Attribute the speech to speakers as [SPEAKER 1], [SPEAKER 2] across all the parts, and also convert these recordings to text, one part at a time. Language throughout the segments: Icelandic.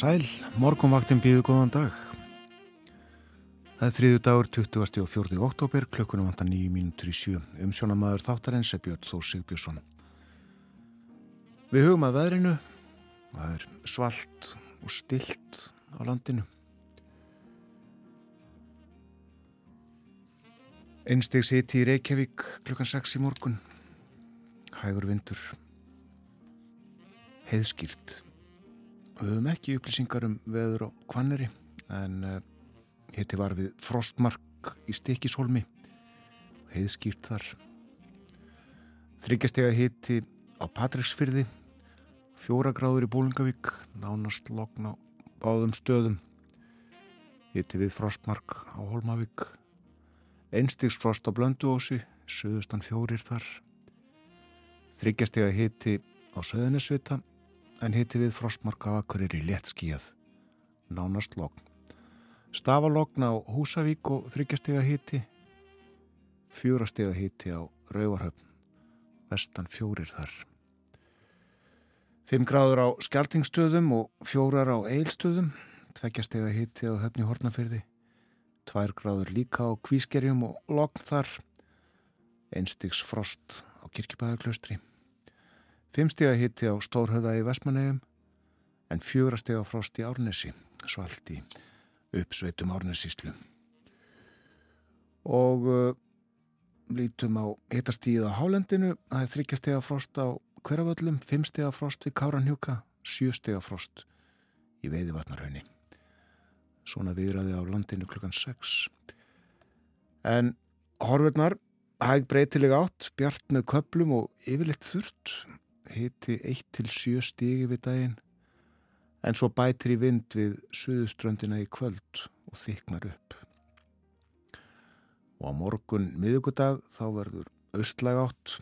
[SPEAKER 1] Sæl, morgunvaktin býðu góðan dag. Það er þriðu dagur 20. og 4. oktober, klukkunum vantar 9 mínútur í sjö. Umsjónamaður þáttarins er Björn Þór Sigbjörnsson. Við hugum að veðrinu, það er svalt og stilt á landinu. Einstegs hiti í Reykjavík klukkan 6 í morgun. Hægur vindur. Heiðskýrt. Við höfum ekki upplýsingar um veður á kvanneri en uh, hitti var við frostmark í stikishólmi heiðskýrt þar. Þryggjastega hitti á Patricksfyrði fjóra gráður í Bólingavík nánast lokn á báðum stöðum. Hitti við frostmark á Holmavík einstigsfrost á Blönduósi söðustan fjórir þar. Þryggjastega hitti á Söðunisvita en hitti við frostmarka akkurir í léttskíjað, nánast logn. Stafalogn á Húsavík og þryggjastega hitti, fjórastega hitti á Rauvarhöfn, vestan fjórir þar. Fimm gráður á Skjaltingstöðum og fjórar á Eilstöðum, tveggjastega hitti á Höfni Hortnafyrði, tvær gráður líka á Kvískerjum og logn þar, einstigs frost á Kirkjubæðaklaustri. Fimmstega hitti á Stórhauða í Vestmannegjum en fjórastega frost í Árnesi, svalt í uppsveitum Árnesíslu. Og uh, lítum á hitastíð á Hálendinu, það er þryggjastega frost á Hverjavöllum, fimmstega frost við Káranhjúka, sjöstega frost í Veiðivatnarhaunni. Svona viðræði á landinu klukkan 6. En horfurnar, hæg breytileg átt, bjart með köplum og yfirleitt þurrt hiti 1-7 stigi við daginn en svo bætir í vind við suðuströndina í kvöld og þyknar upp. Og á morgun miðugudag þá verður austlæg átt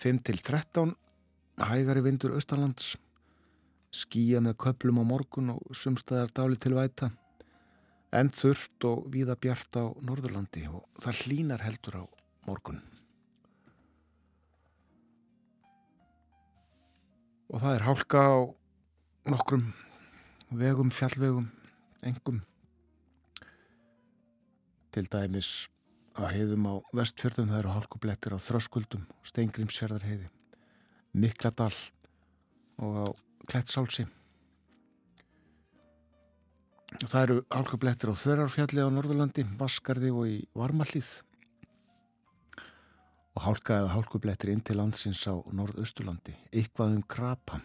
[SPEAKER 1] 5-13 hægari vindur austalands skýja með köplum á morgun og sumstaðar dáli til væta en þurft og víða bjart á Norðurlandi og það hlínar heldur á morgun. Og það er hálka á nokkrum vegum, fjallvegum, engum til dæmis að heiðum á vestfjörðum það eru hálkublettir á þröskuldum steingrimsfjörðar heiði Mikladal og á Klettsálsi. Og það eru hálkublettir á Þörarfjalli á Norðurlandi, Vaskarði og í Varmallíð og hálka eða hálkublettir inn til landsins á norðausturlandi, eitthvað um krapa.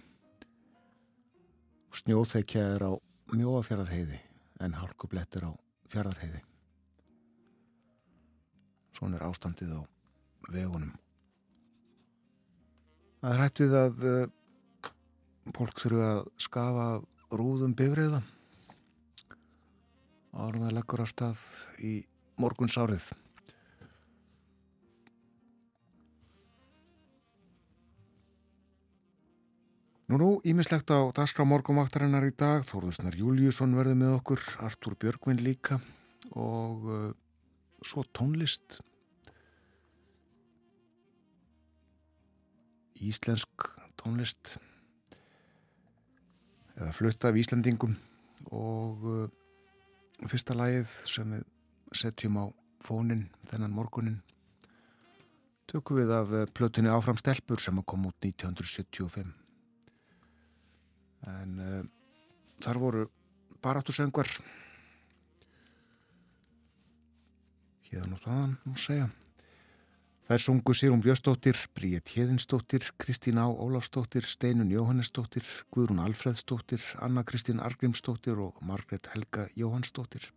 [SPEAKER 1] Snjóþekja er á mjóafjörðarheiði en hálkublettir á fjörðarheiði. Svona er ástandið á vegunum. Það er hættið að uh, fólk þurfu að skafa rúðum bifriða. Árum það leggur á stað í morguns árið. Nú nú, ímislegt á Daskra morgumvaktarinnar í dag, Þórðusnar Júliusson verði með okkur, Artúr Björgvin líka og uh, svo tónlist. Íslensk tónlist. Eða flutta af Íslandingum og uh, fyrsta lagið sem við setjum á fónin þennan morgunin tökum við af uh, plötunni Áfram Stelpur sem kom út 1975 en uh, þar voru baráttusöngar hérna og þaðan má segja. Þær sungu Sýrum Björnsdóttir Bríett Hjeðinsdóttir, Kristín Á. Ólafsdóttir Steinun Jóhannesdóttir, Guðrún Alfredsdóttir Anna Kristín Argrímsdóttir og Margret Helga Jóhannsdóttir.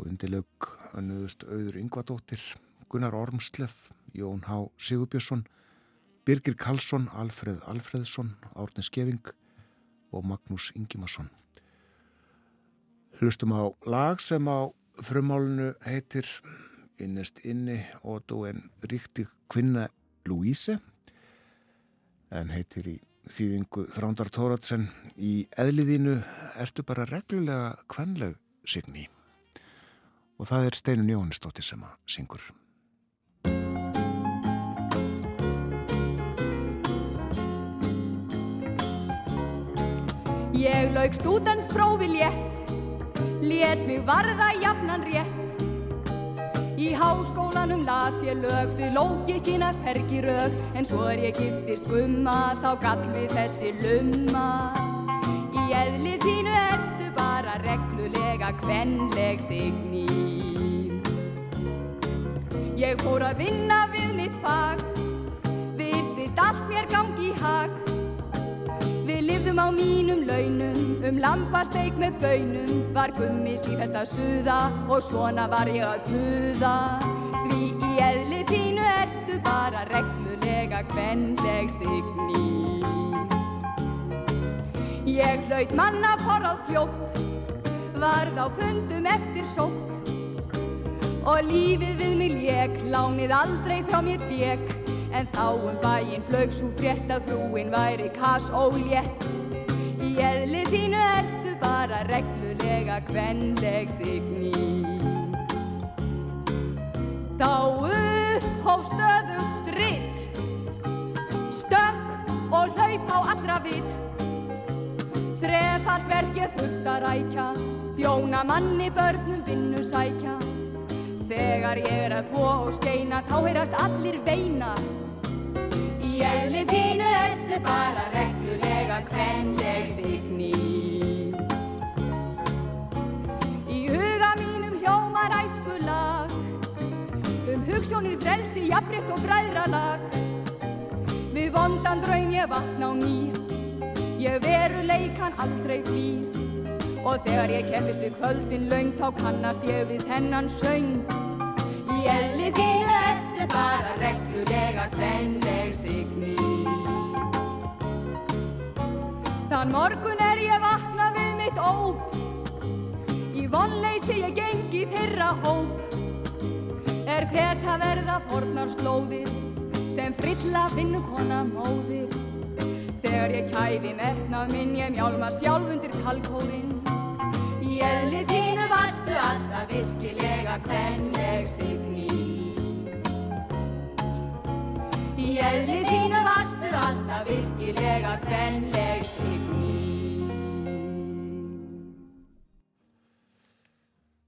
[SPEAKER 1] Og undirlaug önnuðust auður Yngvadóttir Gunnar Ormsleff Jón Há Sigurbjörnsson Birgir Karlsson, Alfred Alfredsson, Árni Skeving og Magnús Ingimarsson. Hlustum á lag sem á frumálunu heitir Innest inni og þú en ríkti kvinna Louise en heitir í þýðingu Þrándar Tóratsen í eðliðinu ertu bara reglulega kvenleg signi og það er Steinun Jóhannesdóttir sem að syngur.
[SPEAKER 2] Ég laug stúdansprófi létt, létt mig varða jafnan rétt. Í háskólanum las ég lög, við lóki kynna fergi rög, en svo er ég giftist gumma, þá gall við þessi lumma. Í eðli þínu ertu bara reglulega kvenleg signi. Ég fór að vinna við mitt fag, Lifðum á mínum launum, um lambasteik með bönum, var gummi sífælt að suða og svona var ég að buða. Því í eðli þínu ertu bara reglulega kvenleg signi. Ég hlaut manna forráð fljótt, varð á fundum eftir sótt og lífið við mig lék, lánið aldrei frá mér bjekk. En þá um bæinn flög svo frétt að frúin væri kass ólétt. Í eðli þínu ertu bara reglulega kvenleg signi. Þá upphóf stöðug stritt, stökk og hlaup á allra vitt. Þrefalt verk ég þurft að rækja, þjóna manni börnum vinnu sækja. Þegar ég er að þvó og skeina, þá heyrast allir veina. Í eðli þínu ertu bara reglulega kvenleg signi. Í huga mínum hljómar æskulag, um hugssjónir frelsi, jafnrétt og bræðralag. Við vondan draum ég vatna á ný, ég veru leikan aldrei flý. Og þegar ég kemist við kvöldin laung, þá kannast ég við hennan söng. Eðli þínu ertu bara reglulega kvenleg signi. Þann morgun er ég vakna við mitt óp, í vonleysi ég gengi fyrra hóp. Er peta verða fornar slóðir, sem frilla vinnukona móðir. Þegar ég kæfi metnað minn, ég mjálma sjálf undir talkórin. Í eðli þínu varstu alltaf virkilega kvenleg signi. Í eðli þínu varstu alltaf virkilega kvenleg signi.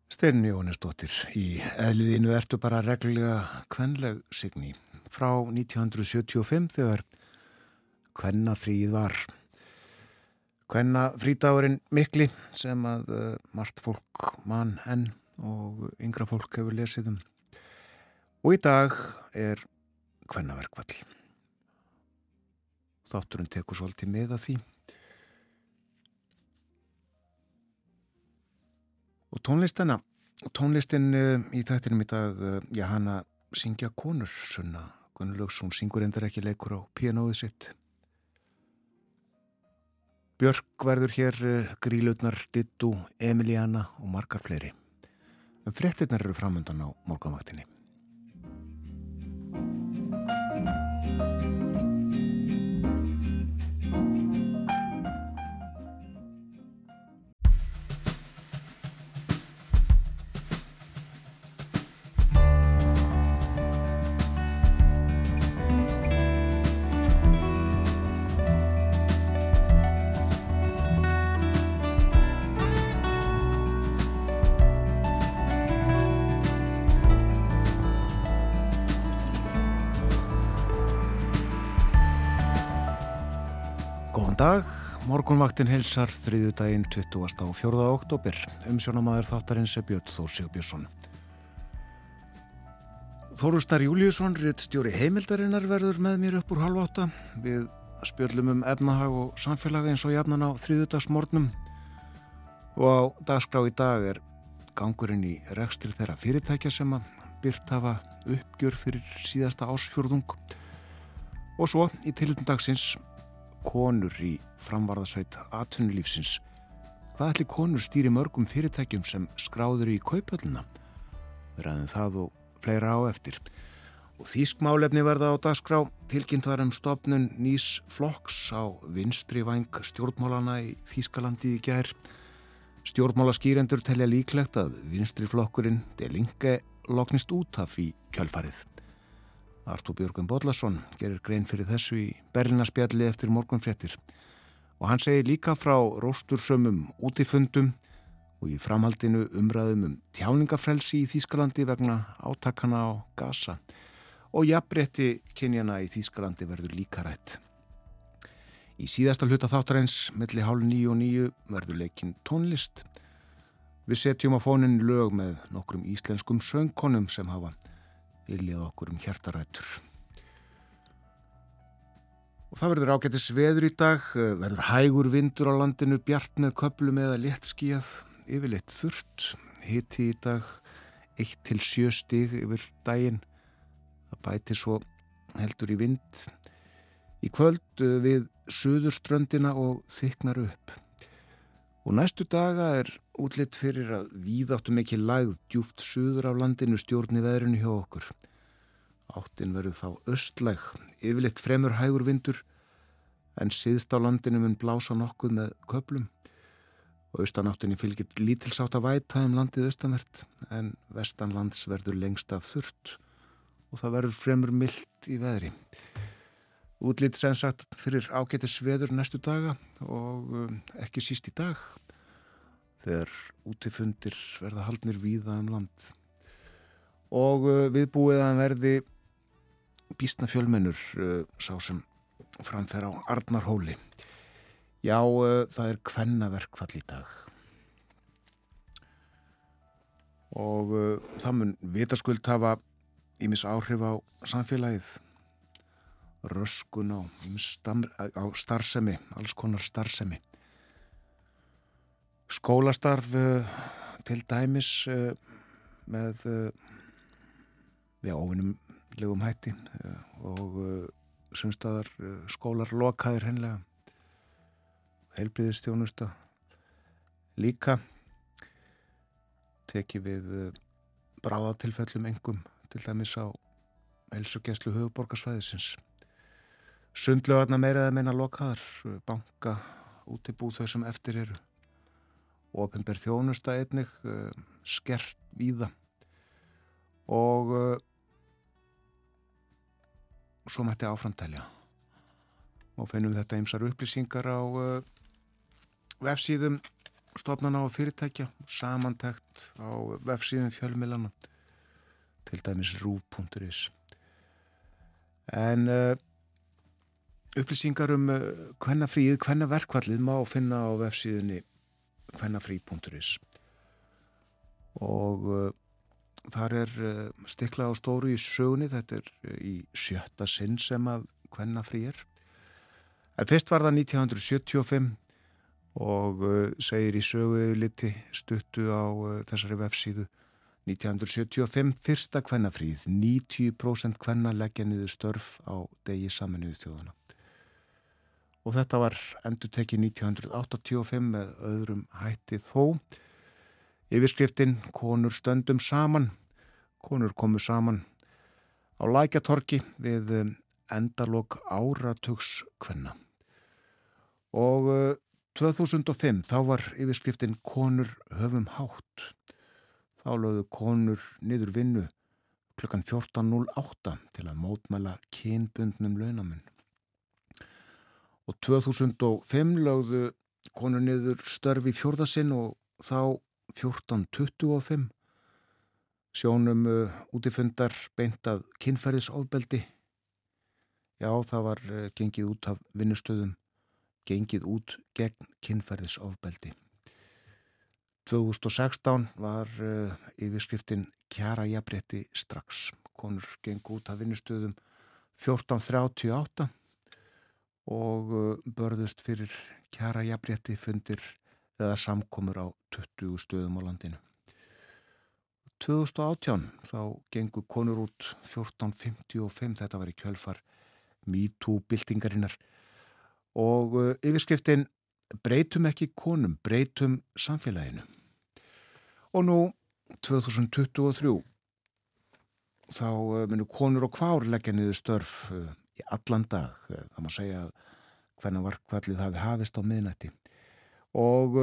[SPEAKER 1] Steinn Jónesdóttir í eðliðinu ertu bara reglulega kvenleg signi frá 1975 þegar kvennafríð var. Kvenna frítagurinn mikli sem að uh, margt fólk mann enn og yngra fólk hefur lesið um. Og í dag er kvennaverkvall. Þátturinn tekur svolítið með að því. Og tónlistana, tónlistin uh, í þættinum í dag, uh, já hana syngja konur, sunna Gunnlaugs, hún syngur endur ekki leikur á pianoðið sitt. Björk verður hér uh, Grílautnar, Dittu, Emiliana og margar fleiri. En frettirnar eru framöndan á morgunvaktinni. Dag, morgunvaktin helsar þriðu daginn 20. og 4. oktober. Umsjónamaður þáttarins er Björn Þór Sigbjörnsson. Þórustar Júliusson, rétt stjóri heimildarinnar verður með mér upp úr halv átta. Við spjöllum um efnahag og samfélagi eins og jafnan á þriðudagsmornum. Og á dagskrá í dag er gangurinn í rekstri þeirra fyrirtækja sem að byrt hafa uppgjör fyrir síðasta ásfjörðung. Og svo í tilhundum dagsins konur í framvarðasveit atvinnulífsins. Hvað ætli konur stýri mörgum fyrirtækjum sem skráður í kaupölluna? Ræðin það og fleira á eftir. Og þýskmálefni verða á dagskrá tilkynnt var um stopnun nýs flokks á vinstri væng stjórnmálana í Þýskalandi í gær. Stjórnmálaskýrendur telja líklegt að vinstri flokkurinn delinge loknist út af í kjölfarið. Artúr Björgum Bodlasson gerir grein fyrir þessu í Berlinaspjalli eftir morgunfréttir og hann segir líka frá róstursömmum útifundum og í framhaldinu umræðum um tjáningafrelsi í Þýskalandi vegna átakana á gasa og jafnbretti kynjana í Þýskalandi verður líka rætt. Í síðasta hluta þáttarins, melli hálf nýju og nýju, verður leikinn tónlist. Við setjum á fónin lög með nokkrum íslenskum söngkonum sem hafa viljað okkur um hjertarætur. Og það verður ágættis veður í dag, verður hægur vindur á landinu, bjart með köplum eða léttskíjað, yfirleitt þurrt, hitti í dag 1-7 stig yfir daginn, það bæti svo heldur í vind. Í kvöld við suðurströndina og þyknar upp. Og næstu daga er útlitt fyrir að við áttum ekki lagð djúft suður af landinu stjórni veðrinu hjá okkur. Áttin verður þá östlæg, yfirleitt fremur hægur vindur en síðst á landinu mun blása nokkuð með köplum og austanáttinni fylgir lítilsátt að væta um landið austanvert en vestanlands verður lengst af þurrt og það verður fremur myllt í veðri. Útlýtt sem sagt fyrir ágættis veður næstu daga og um, ekki síst í dag þegar útifundir verða haldnir víða um land og uh, viðbúið að verði bísna fjölmennur uh, sá sem framfer á Arnarhóli. Já, uh, það er kvennaverkfall í dag. Og það mun vitaskuld hafa ímis áhrif á samfélagið, röskun á, á starfsemi, alls konar starfsemi. Skólastarf uh, til dæmis uh, með við ofinum legum hætti og sumstaðar skólar lokaðir hennilega helbriðistjónusta líka teki við bráðatilfellum engum til dæmis á helsugjæslu höfuborgarsvæðisins sundlögarna meiraða meina lokaðar banka útibúð þau sem eftir eru ofinber þjónusta einnig skert víða. Og svo mætti áframtælja og finnum þetta ymsar upplýsingar á uh, vefsíðum stofnana og fyrirtækja samantækt á vefsíðum fjölmilana til dæmis rúf.is en uh, upplýsingar um uh, hvennafríð, hvennaverkvallið má finna á vefsíðunni hvennafrí.is og uh, þar er uh, stikla á stóru í sögunni, þetta er uh, í sjötta sinn sem að hvennafrí er. En fyrst var það 1975 og segir í sögu liti stuttu á þessari vefsíðu. 1975 fyrsta kvennafríð 90% kvenna leggja niður störf á degi saminuðu þjóðana og þetta var endur tekið 1985 með öðrum hætti þó. Yfirskriftin konur stöndum saman. Konur komu saman á lækjatorki við um, endalók áratugs kvenna. Og 2005 þá var yfirskriftin konur höfum hátt. Þá lögðu konur niður vinnu klukkan 14.08 til að mótmæla kynbundnum launamenn og 2005 lögðu konur niður störfi fjórðasinn og þá 14.25 sjónum uh, útifundar beintað kynferðisofbeldi já það var uh, gengið út af vinnustöðum gengið út gegn kynferðisofbeldi. 2016 var uh, yfirskriftin Kjara jafnrétti strax. Konur geng út af vinnustöðum 1438 og uh, börðust fyrir Kjara jafnrétti fundir eða samkomur á 20 stöðum á landinu. 2018 þá gengur konur út 1455, þetta var í kjölfar MeToo-byltingarinnar og uh, yfirskriftin breytum ekki konum, breytum samfélaginu. Og nú 2023 þá uh, munum konur og kvár leggja niður störf í allan dag. Það má segja hvernig varkvallið hafi hafist á miðnætti. Og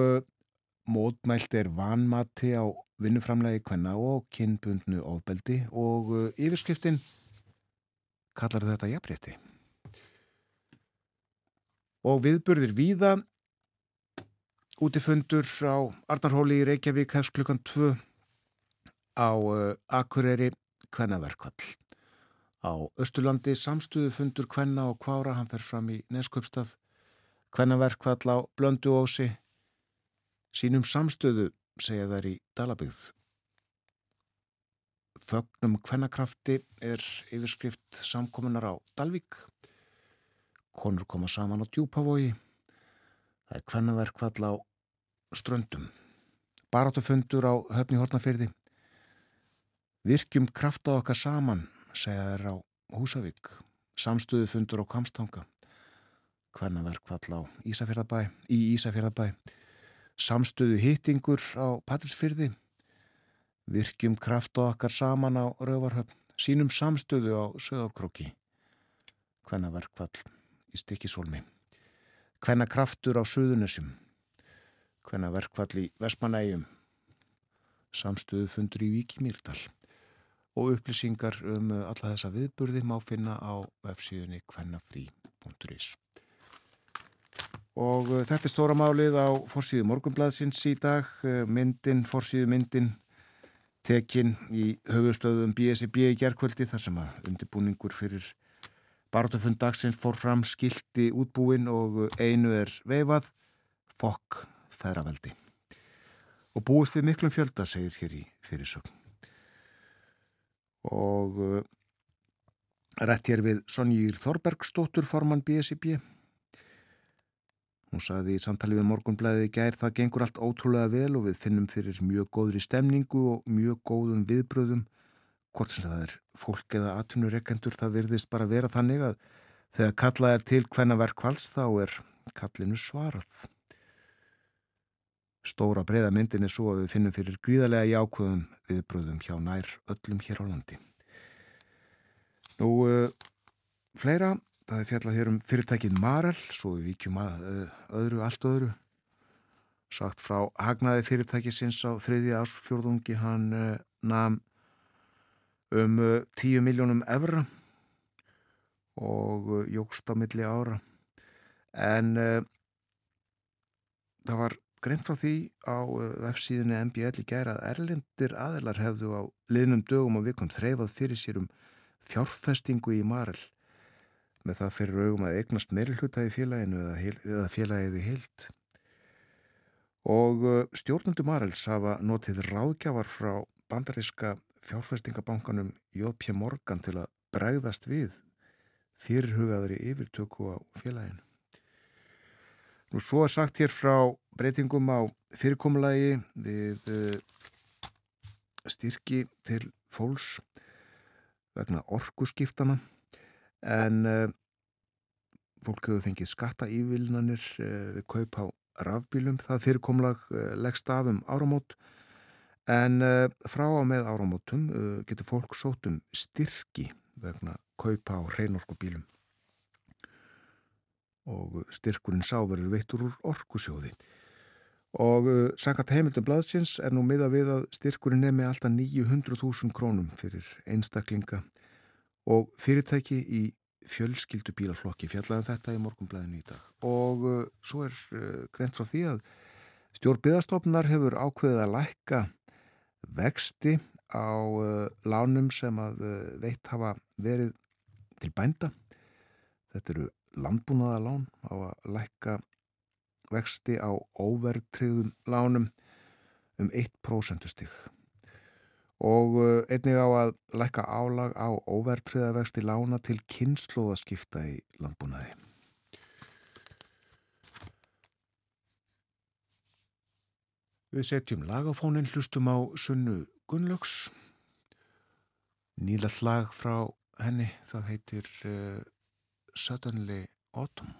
[SPEAKER 1] mótmælt er vanmati á vinnuframlegi hvenna og kynbundnu ofbeldi og yfirskriftin kallar þetta jafnrétti. og viðburðir víða útifundur á Arnarhóli í Reykjavík hefst klukkan 2 á uh, Akureyri Kvennaverkvall á Östurlandi samstuðufundur Kvenna og Kvára. Hann fer fram í Neskjöpstað Kvennaverkvall á Blönduósi sínum samstöðu segja þær í Dalabygð Þögnum Kvennakrafti er yfirskrift samkominnar á Dalvík. Konur koma saman á djúpavogi. Það er Kvennaverkvall á Ströndum. Barátufundur á höfni Hortnafyrði Virkjum krafta okkar saman segja þær á Húsavík Samstöðufundur á Kamstanga Kvennaverkvall á Ísafjörðabæ í Ísafjörðabæ Samstöðu hittingur á Patrísfyrði Virkjum krafta okkar saman á Rauvarhöfn Sýnum samstöðu á Söðákróki Kvennaverkvall í Stikisólmi Kvennakraftur á Suðunessum Kvennaverkvall í Vestmanægjum Samstöðu fundur í Víki Mýrdal og upplýsingar um alla þessa viðburði má finna á websíðunni kvennafrí.is og uh, þetta er stóra málið á fórsíðu morgunbladsins í dag. Uh, myndin, fórsíðu myndin tekin í höfustöðum BSB í gerkvöldi þar sem að undirbúningur fyrir barndufund dagsins fór fram skildi útbúin og einu er veifað fokk þæraveldi og búist við miklum fjölda segir hér í fyrirsögn og uh, rétt hér við Sonjýr Þorbergstóttur formann BSIB hún saði í samtali við morgunblæði gær það gengur allt ótrúlega vel og við finnum fyrir mjög góðri stemningu og mjög góðum viðbröðum hvort sem það er fólk eða atvinnureikendur það virðist bara vera þannig að þegar kallað er til hvenna verk vals þá er kallinu svarað Stóra breyða myndin er svo að við finnum fyrir gríðarlega jákvöðum viðbröðum hjá nær öllum hér á landi. Nú, uh, fleira, það er fjallað hér um fyrirtækið Marel, svo við vikjum að uh, öðru, allt öðru. Sagt frá hagnaði fyrirtækisins á þriði ásfjörðungi, hann uh, namn um 10 miljónum evra og jógst á milli ára. En það var greint frá því á F-síðunni MBL í gæra að erlendir aðelar hefðu á liðnum dögum og vikum þreifað fyrir sér um fjárfestingu í Marel með það fyrir augum að eignast meiri hluta í félaginu eða, félagiði heilt. Og stjórnundu Marels hafa notið ráðgjafar frá bandaríska fjárfestingabankanum J.P. Morgan til að bregðast við fyrirhugaður í yfirtöku á félaginu. Nú svo er sagt hér frá breytingum á fyrirkomulagi við uh, styrki til fólks vegna orkuskiptana en uh, fólk hefur fengið skatta ívilnanir uh, við kaup á rafbílum. Það fyrirkomulag leggst af um áramót. En frá á með áramótum getur fólk sót um styrki vegna kaupa á hreinorkubílum og styrkurinn sá verður veittur úr orkusjóði. Og uh, sangat heimildum blaðsins er nú miða við að styrkurinn nefni alltaf 900.000 krónum fyrir einstaklinga og fyrirtæki í fjölskyldu bílaflokki fjallaðan um þetta í morgunblæðinu í dag. Og uh, svo er uh, greint frá því að stjórnbyðastofnar hefur ákveðið að lækka vexti á lánum sem að veitt hafa verið til bænda. Þetta eru landbúnaðalán á að lækka vexti á óvertriðum lánum um 1% stík og uh, einnig á að lækka álag á óvertriðavexti lána til kynnslóðaskipta í landbúnaði. Við setjum lagafónin hlustum á sunnu Gunnlaugs nýla lag frá henni það heitir uh, suddenly autumn.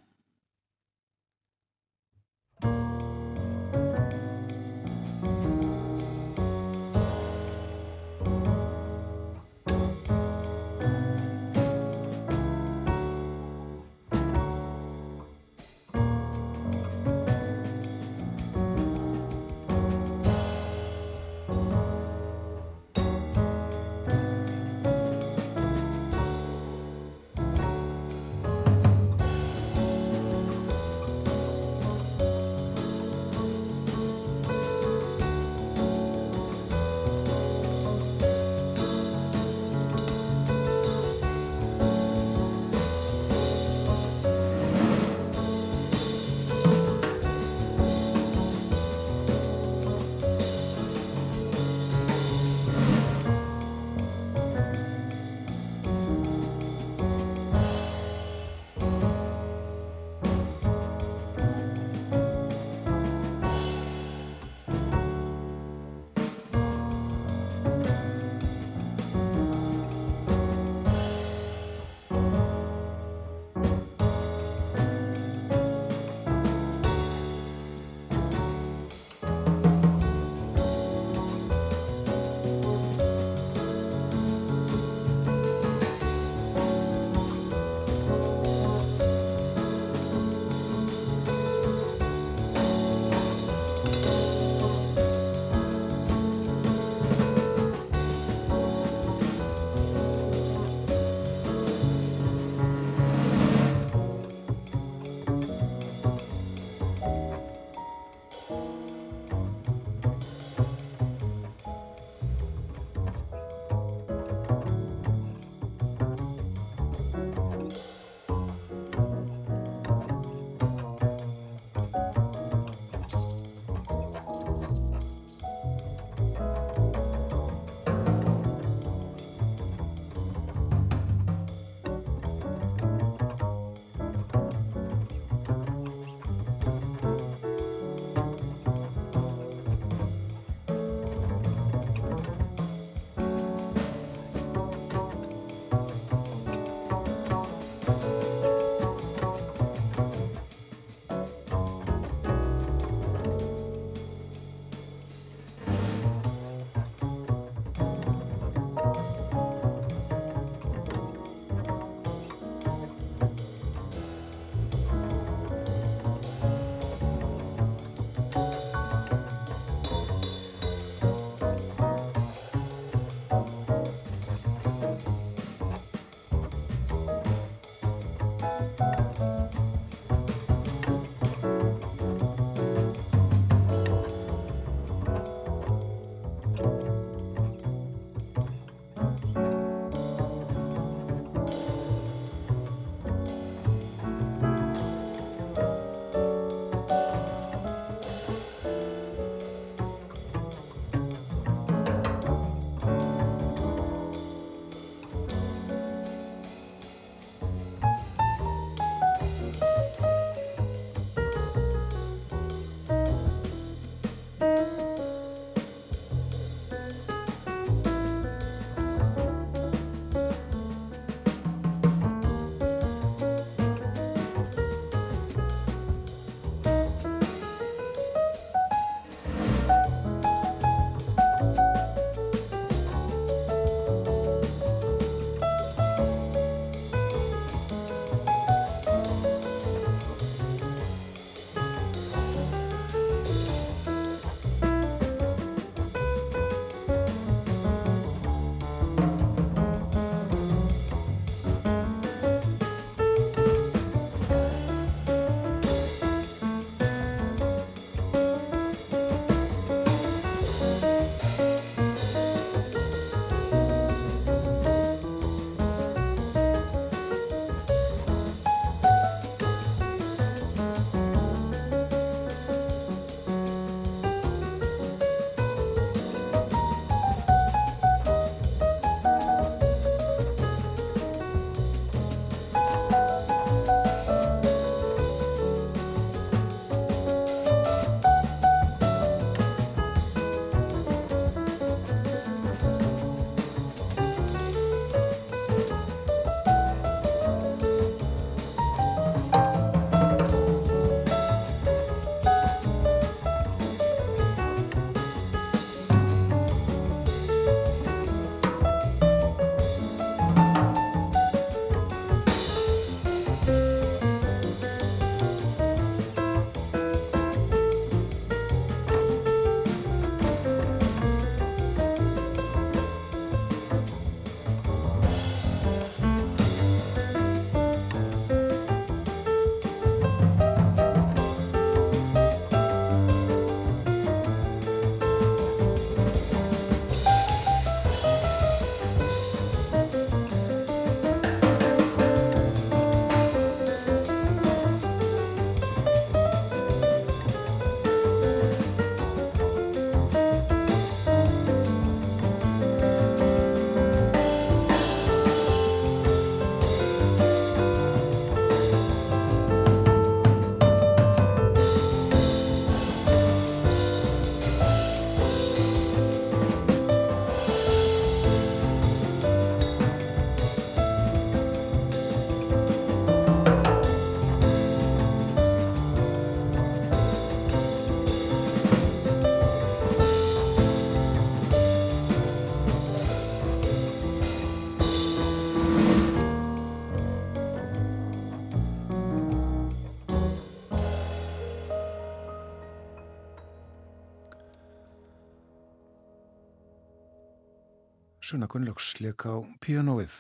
[SPEAKER 1] Sunna Gunnlaugs leik á pianoið,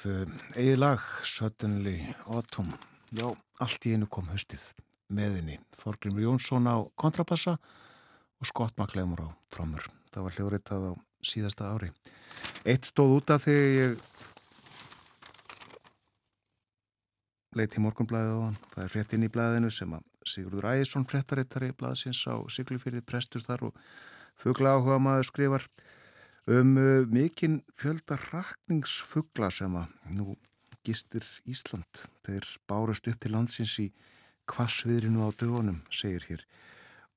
[SPEAKER 1] eigi lag Suddenly Autumn. Já, allt í einu kom höstið meðinni, Þorgrimur Jónsson á kontrabassa og Scott McLemore á trómur það var hljóðritað á síðasta ári. Eitt stóð út af þegar ég leiti morgunblæðið á hann það er frétt inn í blæðinu sem að Sigurður Ægjesson fréttarittari blæðsins á Siglufyrði prestur þar og fuggla áhuga maður skrifar um uh, mikinn fjölda rakningsfuggla sem að nú gistir Ísland. Þeir bárust upp til landsins í kvassviðrinu á dögunum, segir hér.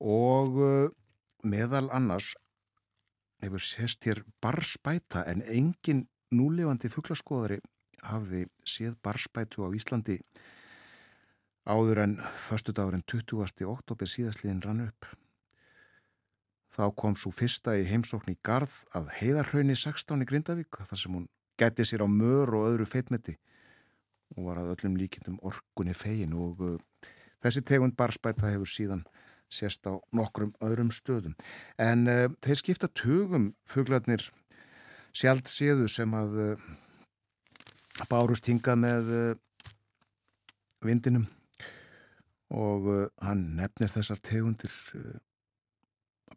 [SPEAKER 1] Og uh, meðal annars hefur sérst hér barspæta en engin núlefandi fugglaskoðari hafði séð barspætu á Íslandi áður en förstu dagurinn 20. oktober síðastliðin rann upp. Þá kom svo fyrsta í heimsókn í Garð af heiðarhraunni 16 í Grindavík þar sem hún gæti sér á mör og öðru feitmeti og var að öllum líkindum orkunni fegin og uh, þessi tegund barspæta hefur síðan sérst á nokkrum öðrum stöðum. En uh, þeir skipta tögum fuglarnir sjálft séðu sem að uh, bárust hinga með uh, vindinum og uh, hann nefnir þessar tegundir uh,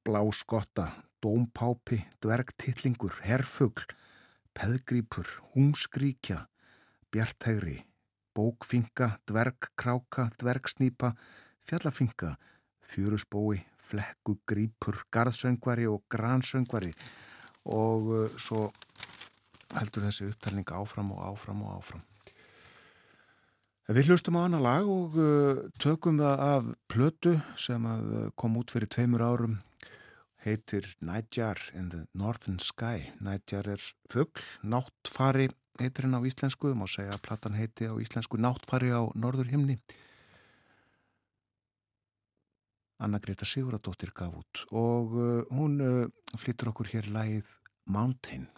[SPEAKER 1] bláskotta, dómpápi, dvergtittlingur, herfugl, peðgrýpur, húmskríkja, bjartægri, bókfinga, dvergkráka, dvergsnýpa, fjallafinga, fjörusbói, flekkugrípur, garðsöngvari og gransöngvari og uh, svo heldur þessi upptalning áfram og áfram og áfram. Við hlustum á annar lag og uh, tökum það af plötu sem uh, kom út fyrir tveimur árum heitir Nightjar in the Northern Sky. Nightjar er fuggl, náttfari heitir henn á íslensku, má segja að platan heiti á íslensku náttfari á norður himni. Anna Greta Siguradóttir gaf út og uh, hún uh, flyttur okkur hér lægið Mountain.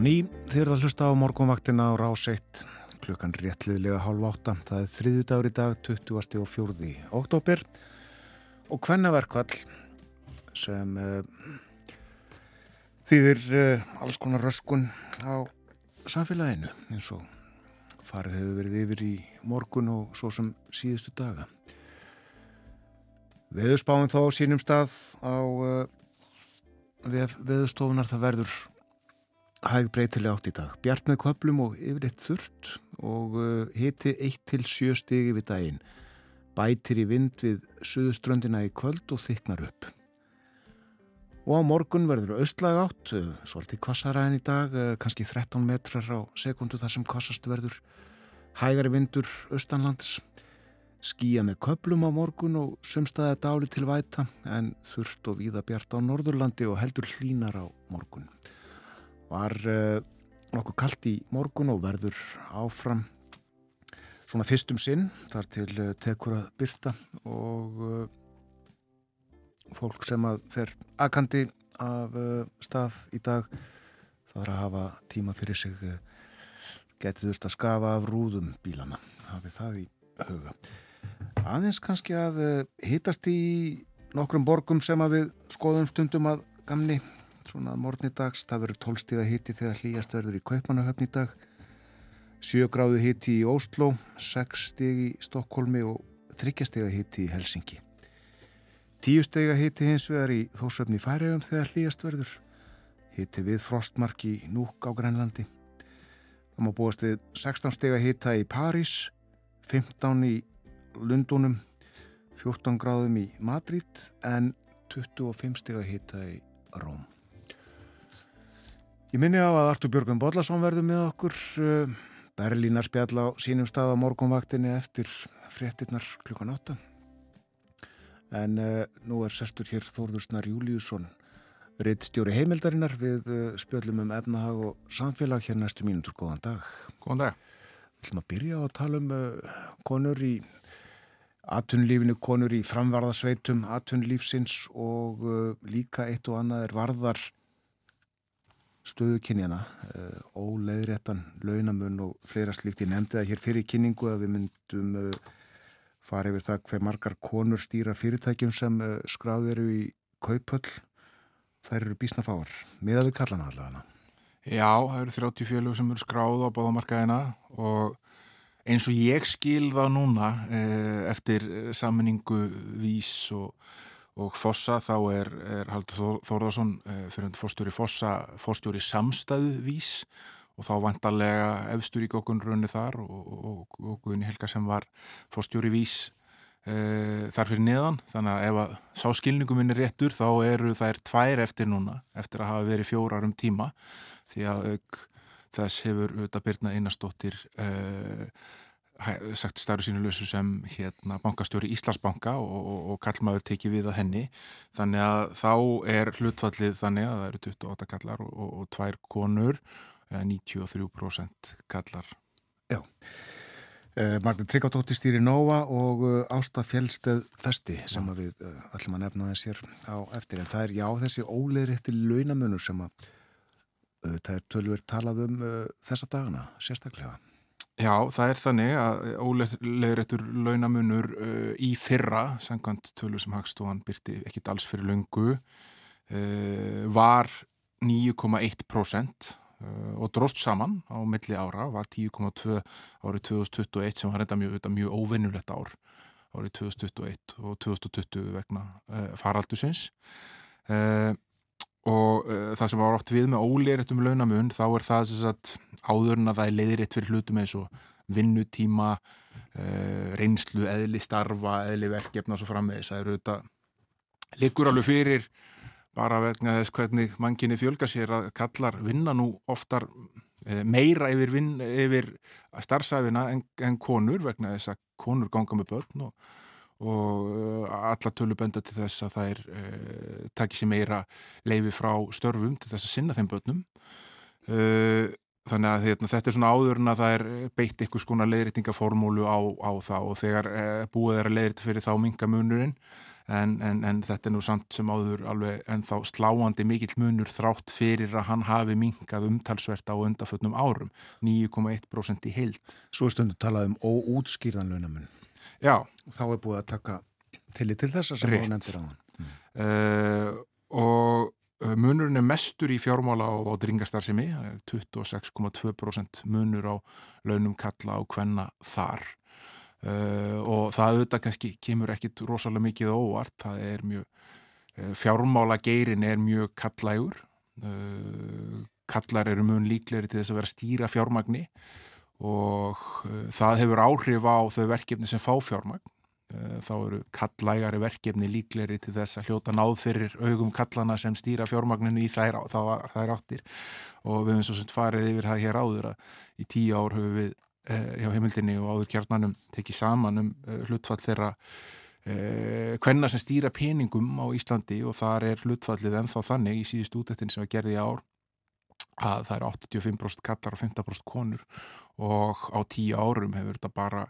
[SPEAKER 1] Og ný, að hlusta á morgunvaktina á rás 1, klukkan réttliðlega hálf átta. Það er þriðu dagur í dag, 20. og 4. oktober og hvennaverkvall sem uh, þýðir uh, alls konar röskun á samfélaginu eins og farið hefur verið yfir í morgun og svo sem síðustu daga. Veðurspáinn þó sínum stað á uh, veðurstofunar það verður hæg breytilega átt í dag. Bjart með köplum og yfirleitt þurrt og uh, hiti 1-7 stigi við daginn. Bætir í vind við suðuströndina í kvöld og þyknar upp. Og á morgun verður austlag átt, uh, svolítið kvassara en í dag, uh, kannski 13 metrar á sekundu þar sem kvassast verður. Hægari vindur austanlands, skýja með köplum á morgun og sumstaða dáli til væta en þurft og víða bjart á Norðurlandi og heldur hlínar á morgun var uh, nokkuð kallt í morgun og verður áfram svona fyrstum sinn. Þar til uh, tekur að byrta og uh, fólk sem að fer akandi af stað í dag það er að hafa tíma fyrir sig getið þurft að skafa af rúðum bílana hafið það í huga. Aðeins kannski að hittast í nokkrum borgum sem að við skoðum stundum að gamni svona morgunni dags, það verður 12 stíga hitti þegar hlýjast verður í Kaupmannahöfn í dag. 7 gráðu hitti í Óslo 6 stígi í Stokkólmi og 3 stíga hitti í Helsingi 10 stíga hitti hins vegar í Þósöfni Færiðum þegar hlýjast verður. Hitti við Frostmark í Núk á Grænlandi. Það má búast við 16 stíga hitta í París 15 í Lundunum 14 gráðum í Madrid en 25 stíga hitta í Róm Ég minni á að Artur Björgum Bodlason verður með okkur eh, Berlínar spjall á sínum stað á morgunvaktinni eftir fréttinnar klukkan 8 en uh, nú er sestur hér Þórðursnar Júliusson reittstjóri heimildarinnar við uh, spjöllum um efnahag og samfélag hér næstu mínútur. Góðan dag.
[SPEAKER 3] Góðan dag.
[SPEAKER 1] Við ætlum að byrja á að tala um uh, konur í atunlífinu, konur í framvarðasveitum atunlífsins og líka eitt og annað er varðar stöðu kynjana, uh, óleiðréttan launamun og fleira slíkt. Ég nefndi það hér fyrir kynningu að við myndum uh, fara yfir það hver margar konur stýra fyrirtækjum sem uh, skráð eru í kaupöll. Það eru bísnafáar, miða við kallana allavega.
[SPEAKER 3] Já, það eru 30 fjölu sem eru skráð á báðamarkaðina og eins og ég skil það núna eftir sammenningu vís og og Fossa þá er, er Haldur Þórðarsson eh, fyrir fórstjóri Fossa fórstjóri samstæðuvís. Og þá vantarlega efstur í gókunrunni þar og Guðni Helga sem var fórstjóri vís e, þar fyrir neðan. Þannig að ef að sá skilningum minn er réttur þá eru þær tvær eftir núna eftir að hafa verið fjórar um tíma. Því að auk þess hefur auðvitað Birna Einarstóttir e, sagt starfu sínu lausu sem hérna bankastjóri Íslandsbanka og, og, og kallmaður tekið við að henni. Þannig að þá er hlutfallið þannig að það eru 28 kallar og, og tvær konur 93% kallar.
[SPEAKER 1] Já. Eh, Magnur Tryggardóttir stýri Nova og uh, Ásta Fjellsteð Festi sem að við uh, ætlum að nefna þess hér á eftir. En það er já þessi óleiriðti launamunur sem að uh, það er tölver talað um þessa dagana sérstaklega
[SPEAKER 3] Já, það er þannig að óleðrættur launamunur uh, í fyrra, sangkvæmt tölur sem Hagstofan byrti ekkit alls fyrir lungu, uh, var 9,1% uh, og dróst saman á milli ára, var 10,2 árið 2021 sem var reynda mjög, mjög óvinnulegt ár árið 2021 og 2020 vegna faraldusins. Uh, og uh, það sem var átt við með óleirættum launamun þá er það að áður en að það er leiðrætt fyrir hlutum eins og vinnutíma uh, reynslu, eðli starfa eðli verkefna og svo framvegis. Það eru þetta likur alveg fyrir bara vegna þess hvernig manginni fjölga sér að kallar vinna nú oftar uh, meira yfir, yfir starfsæfina en, en konur vegna þess að konur ganga með börn og og uh, alla tölu benda til þess að er uh, takið sér meira leifi frá störfum til þess að sinna þeim börnum. Uh, þannig að hérna, þetta er svona áður en að það er beitt eitthvað skona leiðrættingaformúlu á, á það og þegar uh, búið er að leiðrætti fyrir þá mingamunurinn en, en, en þetta er nú samt sem áður alveg ennþá sláandi mikill munur þrátt fyrir að hann hafi minkað umtalsvert á undafötnum árum 9,1% í heild.
[SPEAKER 1] Svo er stundu talað um óútskýrðan launamun
[SPEAKER 3] Já,
[SPEAKER 1] Þá er búið að taka tillit til þessa sem
[SPEAKER 3] Rétt.
[SPEAKER 1] þú nefndir á hann
[SPEAKER 3] uh, og uh, munurinn er mestur í fjármála og, og dringastarðsemi, 26,2% munur á launum kalla og hvenna þar. Uh, og það auðvitað kannski kemur ekkit rosalega mikið óvart, það er mjög uh, fjármála geirin er mjög kallægur kallar eru mun líklegri til þess að vera stýra fjármagni og uh, það hefur áhrif á þau verkefni sem fá fjármagn. Eh, þá eru kallægari verkefni líkleri til þess að hljóta náð fyrir augum kallana sem stýra fjármagninu í þær, þær, áttir. Og við hefum svo sem farið yfir það hér áður að í tíu ár höfum við eh, hjá heimildinni og áður kjarnanum tekið saman um eh, hlutfall þeirra eh, hvenna sem stýra peningum á Íslandi. Og þar er hlutfallið ennþá þannig í síðust útættin sem var gerði í ár að það eru 85% kallar og 15% konur og á tíu árum hefur þetta bara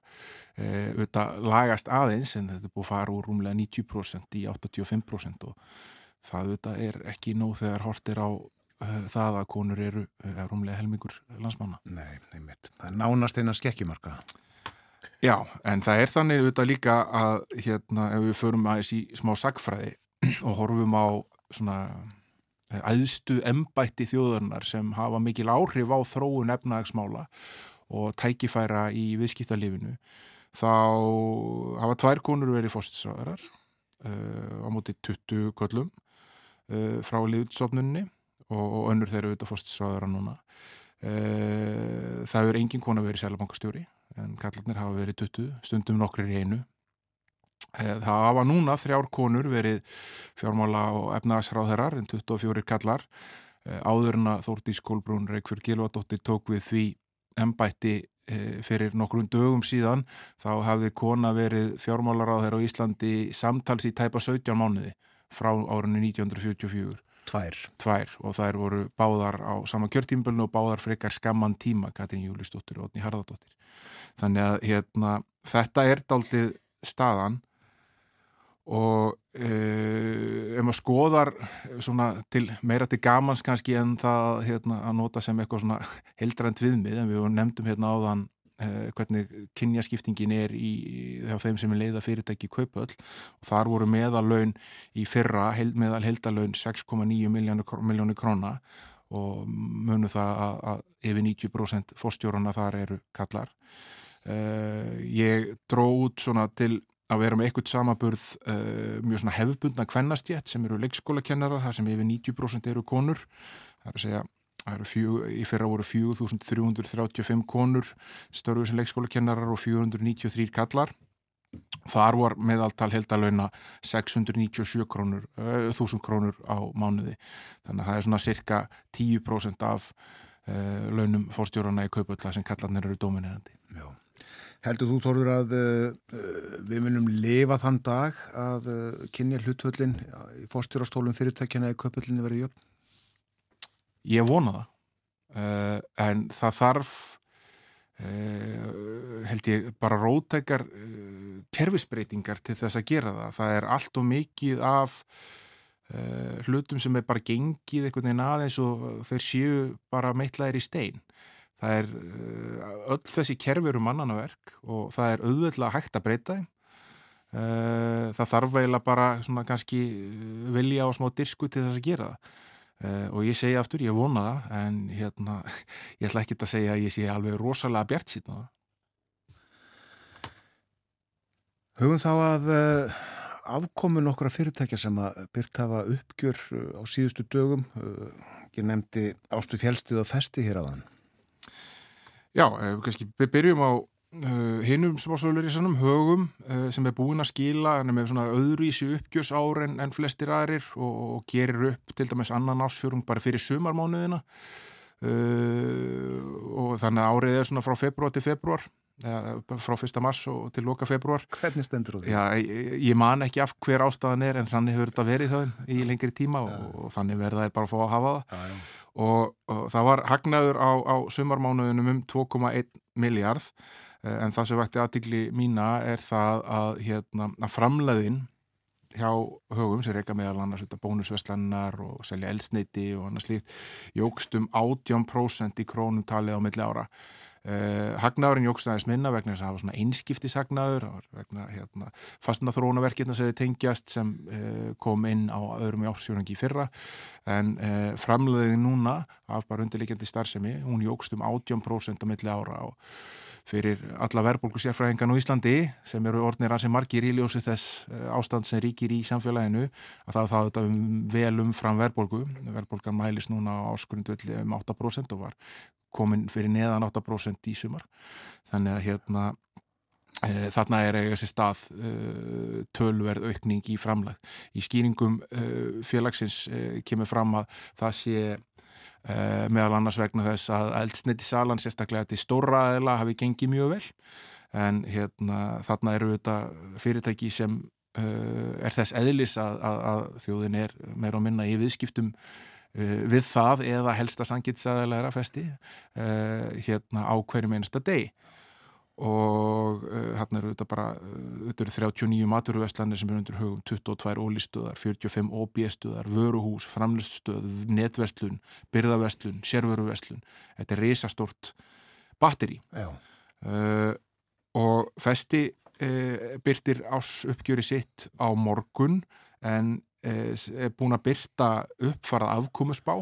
[SPEAKER 3] e, auðvitað lagast aðeins en þetta er búið að fara úr rúmlega 90% í 85% og það auðvitað er ekki nóg þegar hortir á e, það að konur eru e, rúmlega helmingur landsmanna.
[SPEAKER 1] Nei, einmitt. Það er nánast eina skekkjumarka.
[SPEAKER 3] Já, en það er þannig auðvitað líka að hérna ef við förum aðeins í smá sagfræði og horfum á svona æðstu embætti þjóðurnar sem hafa mikil áhrif á þróun efnahagsmála og tækifæra í viðskiptalífinu þá hafa tvær konur verið fórstisraðarar uh, á móti 20 köllum uh, frá liðsofnunni og, og önnur þeirra auðvitað fórstisraðara núna. Uh, það hefur engin kona verið selabankastjóri en kallarnir hafa verið 20 stundum nokkrir í einu Það hafa núna þrjár konur verið fjármála og efnagasráðherrar en 24 kallar áður en að Þórtís Kolbrún Reykjörg Gilvardóttir tók við því embætti fyrir nokkrum dögum síðan þá hafði kona verið fjármálaráðherra á Íslandi samtals í tæpa 17 mánuði frá árunni 1944.
[SPEAKER 1] Tvær.
[SPEAKER 3] Tvær og þær voru báðar á sama kjörtímbölinu og báðar frekar skamman tíma Katrín Júlistóttir og Otni Harðardóttir. Þannig að hérna, þetta er daldið staðan og uh, ef maður skoðar til, meira til gamans kannski en það hérna, að nota sem eitthvað svona heldrænt viðmið en við nefndum hérna áðan uh, hvernig kynjaskiptingin er í, í þeim sem er leiða fyrirtæki kaupöll og þar voru meðalaun í fyrra held, meðal heldalaun 6,9 miljónir króna. Og munu það að, að yfir 90% fórstjórana þar eru kallar. Uh, ég dró út svona til að vera með eitthvað samaburð uh, mjög svona hefðbundna kvennastjætt sem eru leikskólakennarar, þar sem yfir 90% eru konur, það er að segja fjú, í fyrra voru 4.335 konur störfið sem leikskólakennarar og 493 kallar þar var meðaltal heldalauna 697 krónur, uh, 1000 krónur á mánuði, þannig að það er svona cirka 10% af uh, launum fórstjórana í kaupöld það sem kallarnir eru dominerandi
[SPEAKER 1] Já Heldur þú Þorður að uh, við munum lifa þann dag að uh, kynja hlutvöldin í fórstjórastólum fyrirtækjana eða köpöldinni verið jöfn?
[SPEAKER 3] Ég vona það. Uh, en það þarf, held ég, bara rótækar kerfisbreytingar til þess að gera það. Það er allt og mikið af hlutum sem er bara gengið einhvern veginn aðeins og þeir séu bara meitlaðir í stein. Það er öll þessi kerfi eru mannanaverk og það er auðvitað hægt að breyta þeim. Það þarf eiginlega bara svona kannski vilja á smá dirsku til þess að gera það. Og ég segja aftur, ég vona það, en hérna, ég ætla ekki að segja að ég sé alveg rosalega bjart síðan á það.
[SPEAKER 1] Hugum þá að afkomun okkar fyrirtækja sem að byrt hafa uppgjör á síðustu dögum. Ég nefndi Ástu Fjálstið og Festi hér á þann.
[SPEAKER 3] Já, við kannski byrjum á uh, hinnum sem ásöluður í sannum högum uh, sem er búin að skila en er með svona öðruvísi uppgjörs ár en, en flestir aðrir og, og gerir upp til dæmis annan ásfjörung bara fyrir sumarmánuðina uh, og þannig að árið er svona frá februar til februar frá fyrsta mars og til loka februar
[SPEAKER 1] Hvernig stendur þú því?
[SPEAKER 3] Já, ég, ég man ekki af hver ástæðan er en þannig hefur þetta verið það í lengri tíma og, og þannig verða er bara að fá að hafa það
[SPEAKER 1] Já, já.
[SPEAKER 3] Og, og það var hagnaður á, á sumarmánuðunum um 2,1 miljard en það sem vækti aðtikli mína er það að, hérna, að framleiðin hjá högum sem reyka meðal annars bónusveslannar og selja eldsneiti og annars líkt jógst um 18% í krónum talið á milli ára Uh, hagnaðurinn jókst aðeins minna vegna þess að það var svona einskiptishagnaður vegna hérna, fastna þróunaverkirna sem þið tengjast sem uh, kom inn á öðrum í ársjónangi fyrra. En uh, framleiðin núna af bara undirleikjandi starfsemi, hún jókst um 18% á milli ára og fyrir alla verðbólku sérfræðingan á Íslandi sem eru orðnir hansi margir í ljósi þess ástand sem ríkir í samfélaginu að það þá þetta um vel umfram verðbólku verðbólkan mælis núna á áskurundvelli um 8% og var komin fyrir neðan 8% í sumar. Þannig að hérna e, þarna er eiga sér stað e, tölverð aukning í framlag. Í skýringum e, félagsins kemur fram að það sé meðal annars vegna þess að eldsniti salan sérstaklega til stóra aðela hafi gengið mjög vel. En hérna þarna eru þetta fyrirtæki sem er þess eðlis að, að, að þjóðin er meira og minna í viðskiptum við það eða helsta sangitsaðalæra festi uh, hérna á hverjum einasta deg og uh, hérna eru þetta bara þetta eru 39 maturvestlanir sem eru undir hugum 22 ólistuðar, 45 OB-stuðar, vöruhús, framliststöð netverslun, byrðaverslun sérvöruverslun, þetta er reysastort batteri og festi byrtir ás uppgjöri sitt á morgun en Eh, er búin að byrta uppfarað afkomusbá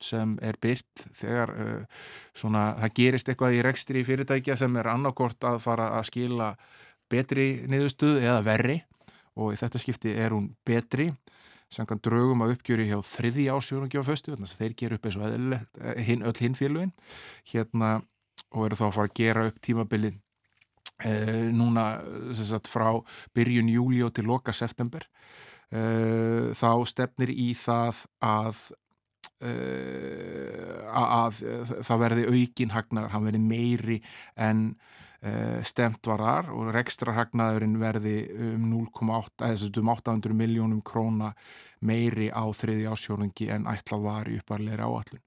[SPEAKER 3] sem er byrt þegar uh, svona, það gerist eitthvað í rekstri fyrirtækja sem er annarkort að fara að skila betri niðurstuð eða verri. Og í þetta skipti er hún betri samkvæmt draugum að uppgjöri hjá þriði ásjónungi á föstu, þannig að þeir gera upp eins og eh, hin, öll hinn félugin hérna og eru þá að fara að gera upp tímabilið uh, núna sagt, frá byrjun júli og til loka september uh, þá stefnir í það að uh, að það verði aukin hagnaður, hann verði meiri en stemt varar og rekstra hagnaðurinn verði um 0,8 eða um 800 miljónum króna meiri á þriði ásjónungi en ætlað var í upparleiri áallun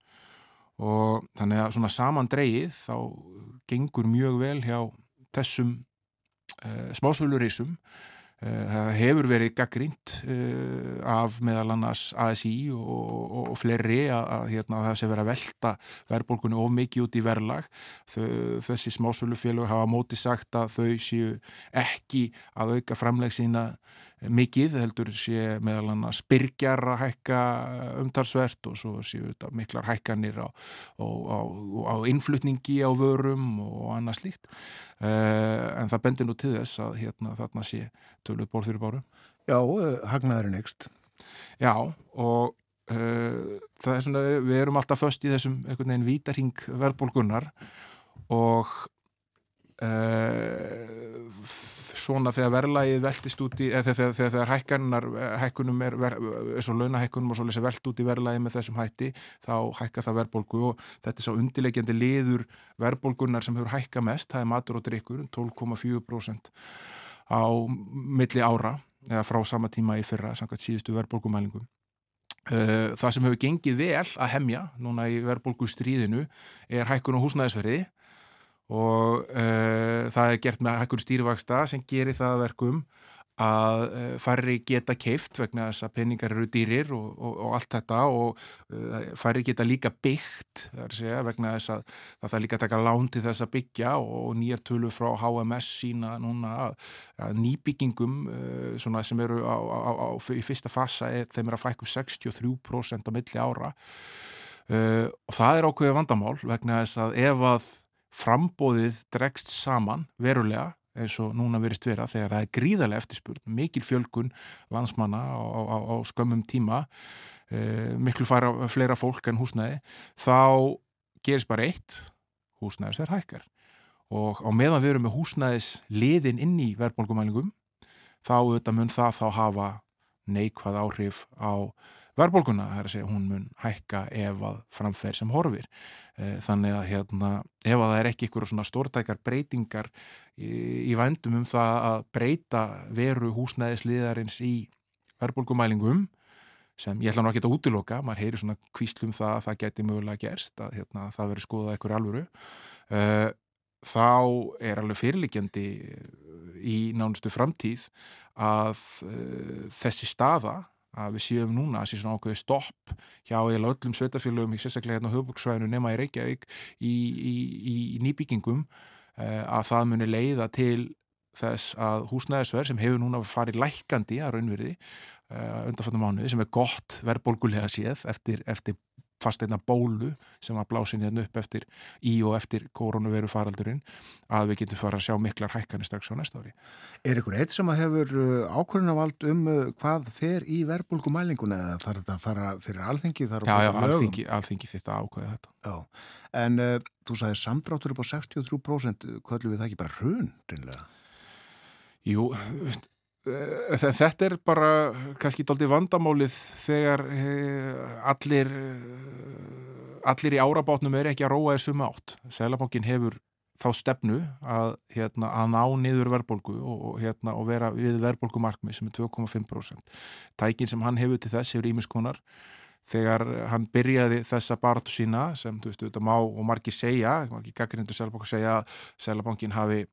[SPEAKER 3] og þannig að svona saman dreyið þá gengur mjög vel hjá þessum uh, smásvölurísum Eh, það hefur verið gaggrínt uh, af meðal annars ASI og, og, og fleiri að, að hérna, það sé verið að velta verðbólkunni of mikið út í verðlag. Þessi smásölufélög hafa móti sagt að þau séu ekki að auka framleg sína mikið, heldur sé meðal annars byrjar að hækka umtalsvert og svo séu þetta miklar hækkanir á, á, á, á innflutningi á vörum og annað slíkt uh, en það bendir nú til þess að hérna, þarna sé töluð ból fyrir báru.
[SPEAKER 1] Já, uh, hagnaðurinn ekst
[SPEAKER 3] Já, og uh, það er svona, við erum alltaf först í þessum einhvern veginn vítarhing verðbólgunnar og svona þegar verðlægið veltist út í, eða þegar, þegar, þegar hækkanar, hækkunum er, eins og launahækkunum og svolítið velt út í verðlægið með þessum hætti, þá hækka það verðbólgu og þetta er svo undilegjandi liður verðbólgunar sem hefur hækka mest, það er matur og drikkur, 12,4% á milli ára, eða frá sama tíma í fyrra, samkvæmt síðustu verðbólgumælingum. Eh, það sem hefur gengið vel að hemja núna í verðbólgu stríðinu er hækkun og húsnæðisverði og uh, það er gert með hækkur stýrivaksta sem gerir það verkum að uh, færri geta keift vegna þess að peningar eru dýrir og, og, og allt þetta og uh, færri geta líka byggt segja, vegna þess að það er líka að taka lán til þess að byggja og nýjar tölu frá HMS sína núna að, að nýbyggingum sem eru á, á, á, í fyrsta fasa er, þeim er að fækku 63% á milli ára. Og það er ákveðið vandamál vegna þess að ef að frambóðið dregst saman verulega eins og núna verist vera þegar það er gríðarlega eftirspurn, mikil fjölgun landsmanna á, á, á skömmum tíma e, miklu fara fleira fólk en húsnæði þá gerist bara eitt húsnæðis er hækkar. Og á meðan við erum með húsnæðis liðin inn í verðbólkumælingum þá auðvitað mun það þá hafa neikvað áhrif á verðbólkuna, það er að segja hún mun hækka ef að framferð sem horfir. Eh, þannig að hérna, ef að það er ekki ykkur svona stórtækar breytingar í, í vændum um það að breyta veru húsnæðisliðarins í verðbólkumælingum sem ég ætla nú ekki að útiloka, maður heyri svona kvíslum það að það geti mögulega gerst að hérna, það veri skoðað ykkur alvöru. Uh, þá er alveg fyrirlikjandi í nánustu framtíð að uh, þessi staða að við séum núna að sé svona ákveði stopp hjá eða öllum sveitafélögum í sérstaklega hérna á höfbruksvæðinu nema í Reykjavík í, í, í, í nýbyggingum uh, að það muni leiða til þess að húsnæðisverð sem hefur núna farið lækandi að raunverði uh, undanfattum mánuði sem er gott verðbólgulega séð eftir, eftir fast einna bólu sem var blásin hérna upp eftir í og eftir koronaviru faraldurinn að við getum fara að sjá miklar hækkanir strax á næsta ári.
[SPEAKER 1] Er ykkur eitt sem að hefur uh, ákvörðunavald um uh, hvað fer í verðbólgumælinguna eða þarf þetta að fara fyrir alþengi?
[SPEAKER 3] Já, já, alþengi, alþengi þetta ákvöða þetta.
[SPEAKER 1] Já, en uh, þú sagði samdráttur upp á 63% hvað er við það ekki bara hrun, reynlega?
[SPEAKER 3] Jú, þetta er bara kannski doldið vandamálið þegar eh, allir eh, allir í árabátnum er ekki að róa þessum átt. Sælabankin hefur þá stefnu að, hérna, að ná niður verðbólgu og, hérna, og vera við verðbólgumarkmi sem er 2,5%. Tækin sem hann hefur til þess hefur ímiskonar þegar hann byrjaði þessa baratu sína sem þú veist, þetta má og margir segja, margir gaggrindu Sælabankin segja að Sælabankin hafi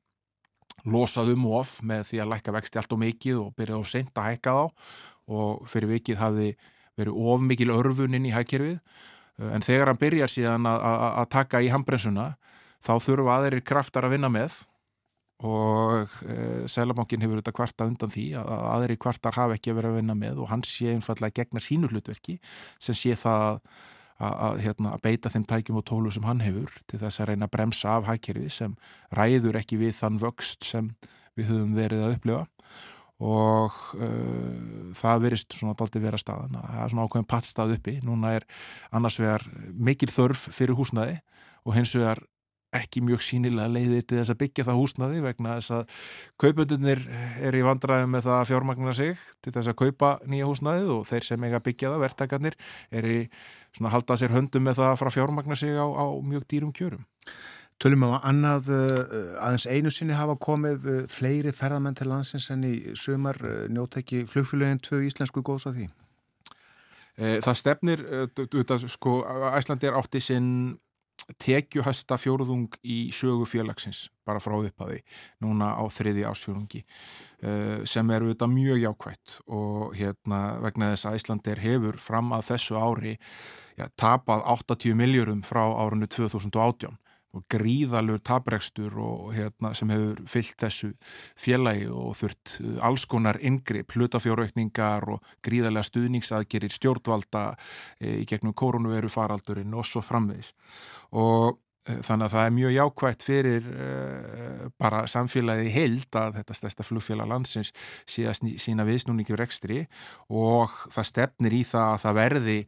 [SPEAKER 3] losað um of með því að lækka vexti allt og mikið og byrjaði á sent að hækka þá. Og fyrir vikið hafði verið of mikil örfuninn í hækkerfið eh, en þegar hann byrjar síðan að taka í handbrensuna þá þurfa aðeirir kraftar að vinna með. Og e, eh, Sælabankin hefur þetta kvarta undan því að aðeirir kvartar hafa ekki verið að vinna með og hann sé einfallega gegna sínu hlutverki sem sé það að hérna, beita þeim tækjum og tólu sem hann hefur til þess að reyna að bremsa af hækkerfi sem ræður ekki við þann vöxt sem við höfum verið að upplifa. Og uh, það verist svona daldi vera staðan. Það er svona ákveðin pattstað uppi. Núna er annars vegar mikil þörf fyrir húsnaði og hins vegar ekki mjög sínilega leiðið til þess að byggja það húsnaði vegna þess að kaupöndunir er í vandræðum með það að fjármagna sig til þess að kaupa nýja húsnaðið og þeir sem eiga byggja það, verktakarnir, er í svona haldað sér höndum með það að fjármagna sig á, á mjög dýrum kjörum.
[SPEAKER 1] Tölum á annað uh, aðeins einu sinni hafa komið uh, fleiri ferðamenn til landsins en í sumar uh, njótæki flugfélagin tvö íslensku góðs að því?
[SPEAKER 3] Það stefnir, sko, Æslandi er átti sinn tekjuhæsta fjóruðung í sögu félagsins bara frá upphafi núna á þriði ásfjörungi uh, sem eru þetta mjög jákvægt og hérna vegna þess að Íslandir hefur fram að þessu ári ja, tapað 80 miljurum frá árunni 2018 og gríðalur taprekstur og hérna sem hefur fyllt þessu félagi og þurft uh, alls konar yngripp, hlutafjóraukningar og gríðalega stuðningsaðgerir stjórnvalda e, í gegnum koronaviru faraldurinn og svo framvegis. Og þannig að það er mjög jákvægt fyrir e, bara samfélagið held að þetta stærsta flugfélag landsins sé að sína viðsnúningi úr ekstri og það stefnir í það að það verði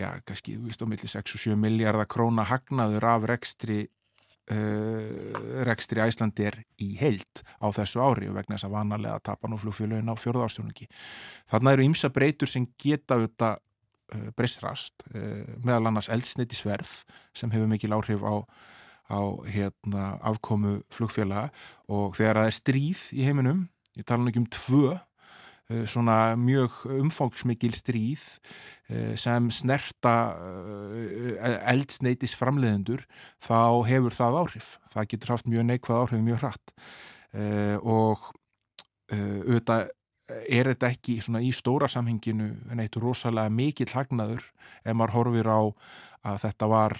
[SPEAKER 3] já, kannski, þú veist, á milli 6-7 miljardar króna hagnaður af rekstri Uh, rekstri Æslandi er í heilt á þessu ári og vegna þess að vanalega tapa nú flugfélagin á fjörðarstjónuki þarna eru ymsa breytur sem geta auðvitað uh, breystrast uh, meðal annars eldsneitisverð sem hefur mikil áhrif á, á hérna, afkomu flugfélaga. Og þegar það er stríð í heiminum ég tala nú ekki um tvö uh, svona mjög umfangsmikil stríð Eh, sem snerta eh, eldsneitis framleiðendur þá hefur það áhrif. Það getur haft mjög neikvað áhrif mjög hratt. Eh, og auðvitað er þetta ekki svona í stóra samhenginu en eitt rosalega mikill hagnaður ef maður horfir á að þetta var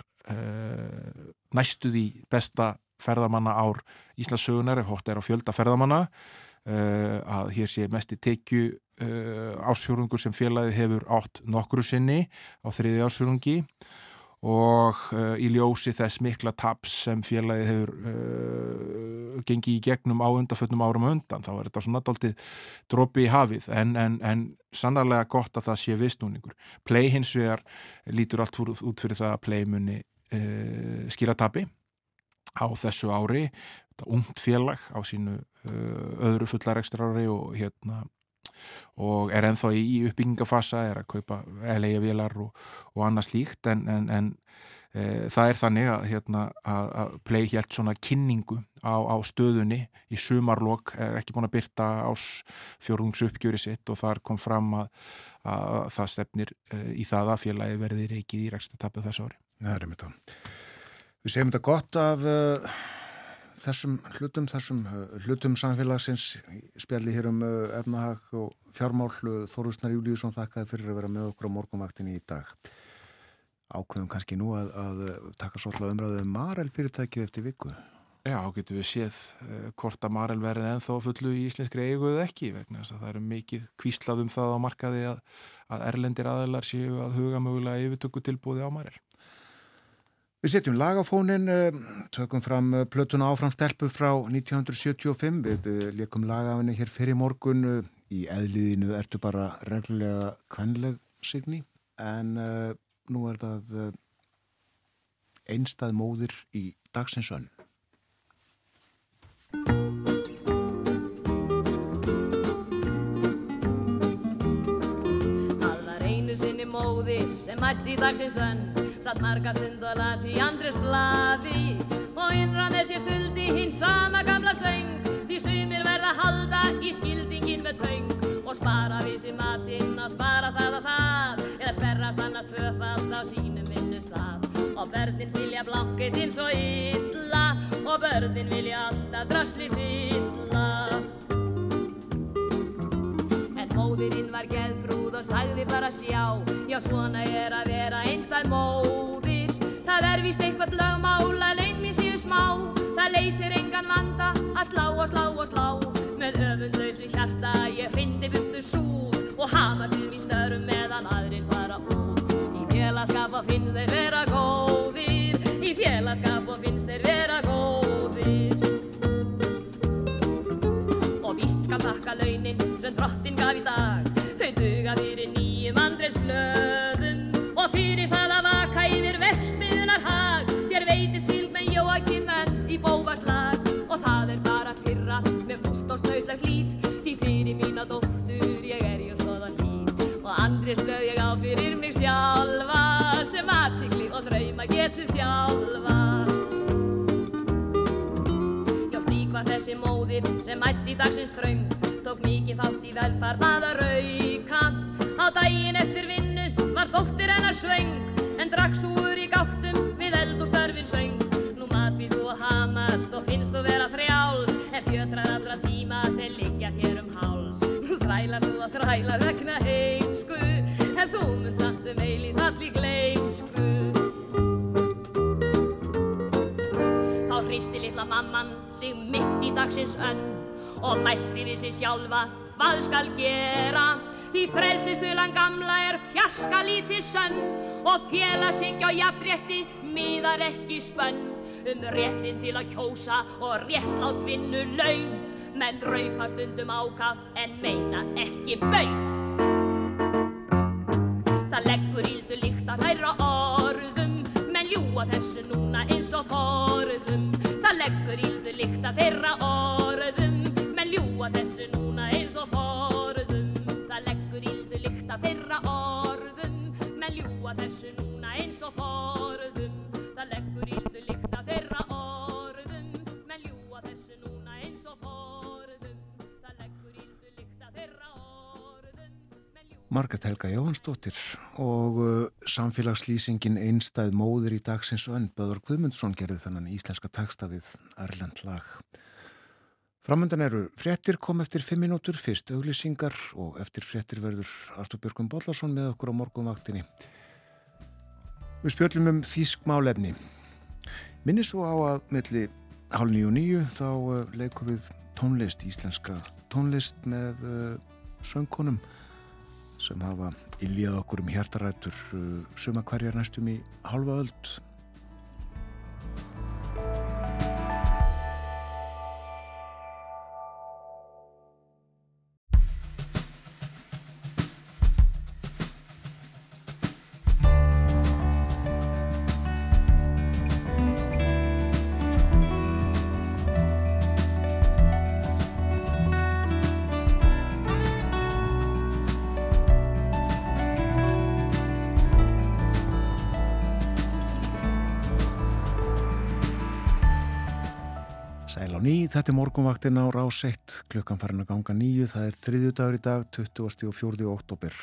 [SPEAKER 3] næstuði besta ferðamanna ár Íslandsögunar ef hótt er á fjölda ferðamanna að hér sé mest í tekju uh, ásfjörungur sem félagi hefur átt nokkru sinni á þriði ásfjörungi og uh, í ljósi þess mikla taps sem félagi hefur uh, gengið í gegnum á undanfötnum árum undan, þá er þetta svona dáltið dropi í hafið, en, en, en sannarlega gott að það sé vistnúningur Play hins vegar lítur allt út fyrir það að Play muni skýra tapi á þessu ári, þetta ungt félag á sínu öðru fullar ekstra ári og hérna og er enþá í uppbyggingafasa, er að kaupa LA-vélar og, og annað slíkt en, en, en e, það er þannig að, hérna, að, að play helt svona kynningu á, á stöðunni í sumarlokk, er ekki búin að byrta ás fjórungsuppgjöri sitt og þar kom fram að, að það stefnir e, í það að félagi verði reikið í ræksta tapu þessu ári.
[SPEAKER 1] Það er einmitt á. Við segjum þetta gott af uh, þessum hlutum, þessum uh, hlutum samfélagsins. Spjalli hér um uh, efnahag og fjármál Þorustnar Júliusson þakkaði fyrir að vera með okkur á morgumvaktinni í dag. Ákveðum kannski nú að, að taka svolítið umræðið um Marel fyrirtækið eftir viku.
[SPEAKER 3] Já, getur við séð uh, hvort að Marel verði ennþá fullu í íslenskri eiguð ekki vegna þess að það eru mikið kvíslað um það á markaði að, að erlendir aðelar séu að huga mögulega yfirtöku tilbúði á Marel.
[SPEAKER 1] Við setjum lagafónin, tökum fram plötuna áfram stelpu frá 1975, við leikum lagafinni hér fyrir morgun, í eðliðinu ertu bara reglulega kvenleg signi, en uh, nú er það einstað móðir í dagsinsönn.
[SPEAKER 4] Það var einu sinni móðir sem mætti í dagsins önn Satt marga stund og las í Andres blaði Og innra með sér stuldi hinn sama gamla söng. Því sumir verða halda í skildingin með töng Og spara við sér matinn og spara það og það. Eða sperrast annars tvöfald á sínum vinnustaf Og börnin skilja blanketinn svo illa Og börnin vilja alltaf drasli fylla. Móðirinn var geðbrúð og sagði bara sjá Já svona er að vera einstæð Það er vist eitthvað lögmál að lein mér séu smá. Það leysir engan vanda að slá og slá og slá. Með öfunlausu hjarta ég hrindi burtu sút Og hamast um í störum meðan aðrir fara út. Í félagskap og finnst þeir vera góðir. Í félagskap og finnst þeir vera góðir. Þakka launin sem drottin gaf í dag. Þau duga fyrir nýjum andres blöðum Og fyrir það þessi móðir sem mætti dagsins þröng Tók mikið þátt í velfærd að að rauka. Á daginn eftir vinnu var dóttir hennar svöng En drakk súur í gáttum við eld og störfin söng. Nú matbýr þú að hamast og finnst þú vera frjáls En fjötrar allra tíma þeir liggja þér um háls. Nú þrælar þú að þrælar vegna heimsku En þú mun samt um eilíð allir gleimsku Þá hristi litla mamman dagsins önn og mælti við sig sjálfa hvað skal gera? Því frelsistuðlan gamla er fjarska lítið sönn og félagshyggja og jafnrétti miðar ekki spönn. Um réttin til að kjósa og réttlátt vinnu laun menn raupa stundum ákaft en meina ekki baun. Það leggur íldu líkt að þærra orðum menn ljúa þessu núna eins og forðum. Það leggur íldu líkt að þeirra orðum
[SPEAKER 1] Margaret Helga Jóhannsdóttir og uh, samfélagslýsingin einstæð móðir í dagsins önn Böður Guðmundsson gerði þannan íslenska taksta við Erlend lag. Framöndan eru fréttir kom eftir fimm minútur, fyrst auglýsingar og eftir fréttir verður Artur Björgum Bollarsson með okkur á morgunvaktinni. Við spjöllum um þýsk málefni. Minni svo á að milli hálf nýju og nýju þá uh, leikum við tónlist, íslenska tónlist með uh, söngkonum sem hafa illíðað okkur um hjartarætur uh, suma hverjar næstum í halva öld. Ný, þetta er morgunvaktin á rás 1, klukkan farin að ganga nýju, það er þriðju dagur í dag, 24. oktober.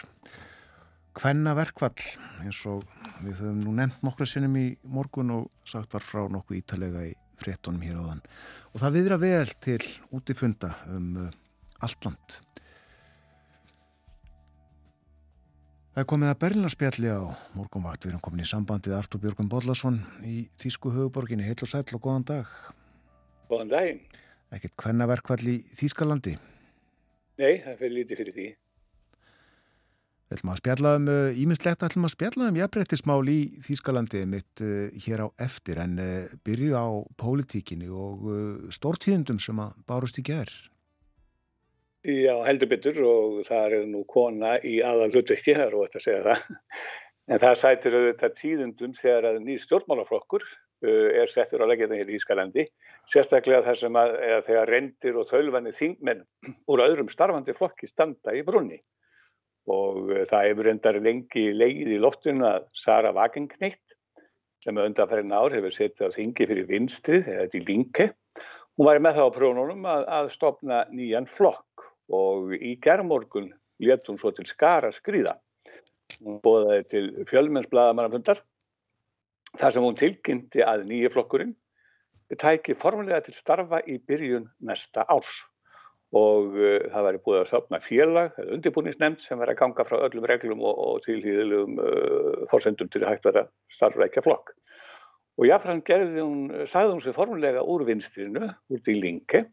[SPEAKER 1] Hvenna verkvall, eins og við höfum nú nefnt nokkru sinnum í morgun og sagt var frá nokkuð ítalega í fréttonum hér áðan. Og það viðra vel til útifunda um uh, allt land. Það er komið að Berlinarspjalli á morgunvakt. Við erum komin í sambandið Artur Björgum Bodlason í Þísku höfuborginni. Heil og sæl og góðan dag.
[SPEAKER 5] Góðan daginn.
[SPEAKER 1] Ekkert hvenna verkvall í Þískalandi?
[SPEAKER 5] Nei, það fyrir lítið fyrir því.
[SPEAKER 1] Við ætlum að spjalla um íminnslegt, ætlum að spjalla um jafnbrettismál í Þískalandi mitt uh, hér á eftir en uh, byrju á pólitíkinni og uh, stórtíðundum sem að bárust í gerð.
[SPEAKER 5] Já, heldur betur og það er nú kona í aðal hlutverki, það er óvægt að segja það. En það sætir auðvitað tíðundum þegar að nýr stjórnmálaflokkur er settur á leggjarni hér í Ískalandi. Sérstaklega þar sem að þegar reyndir og þölvanir þingmenn úr öðrum starfandi flokki standa í brunni. Og uh, það hefur reyndar lengi leið í loftun að Sara Wagenkneitt sem undanferðin ár hefur setið á þingi fyrir vinstrið, eða þetta í linke. Hún var með það á prónunum að, að stopna nýjan flokk og í gerðmorgun létt hún svo til skara skrýða. Hún bóðaði til fjölmennsbladamannafundar þar sem hún tilkynnti að nýju flokkurinn tæki formulega til starfa í byrjun næsta árs. Og uh, það væri búið að stopna félag eða undirbúningsnemnd sem verið að ganga frá öllum reglum og, og tilhýðilegum uh, fórsendum til að hægt vera starfrækja flokk. Og jáfnfram gerði hún, sagði hún sér formulega úr vinstrinu, úr því linki.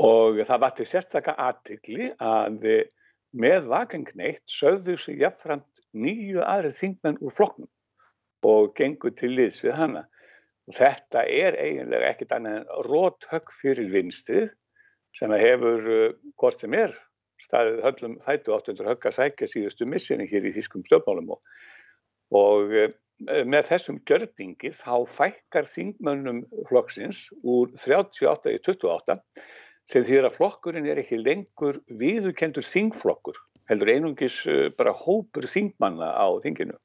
[SPEAKER 5] Og það var til sérstakka aðtikli að með vakengneitt sögðu sig jafnframt nýju aðri þingmenn úr flokknum og gengur til liðs við hana. Og þetta er eiginlega ekkit annað en róthögg fyrir vinstrið sem hefur uh, hvort sem er staðið höllum fætu 800 högg að sækja síðustu missinni hér í þýskum stjórnmálum og, og uh, með þessum gjörningi þá fækkar þingmönnum flokksins úr 38 í 28 sem því að flokkurinn er ekki lengur viðukendur þingflokkur, heldur einungis uh, bara hópur þingmanna á þinginu.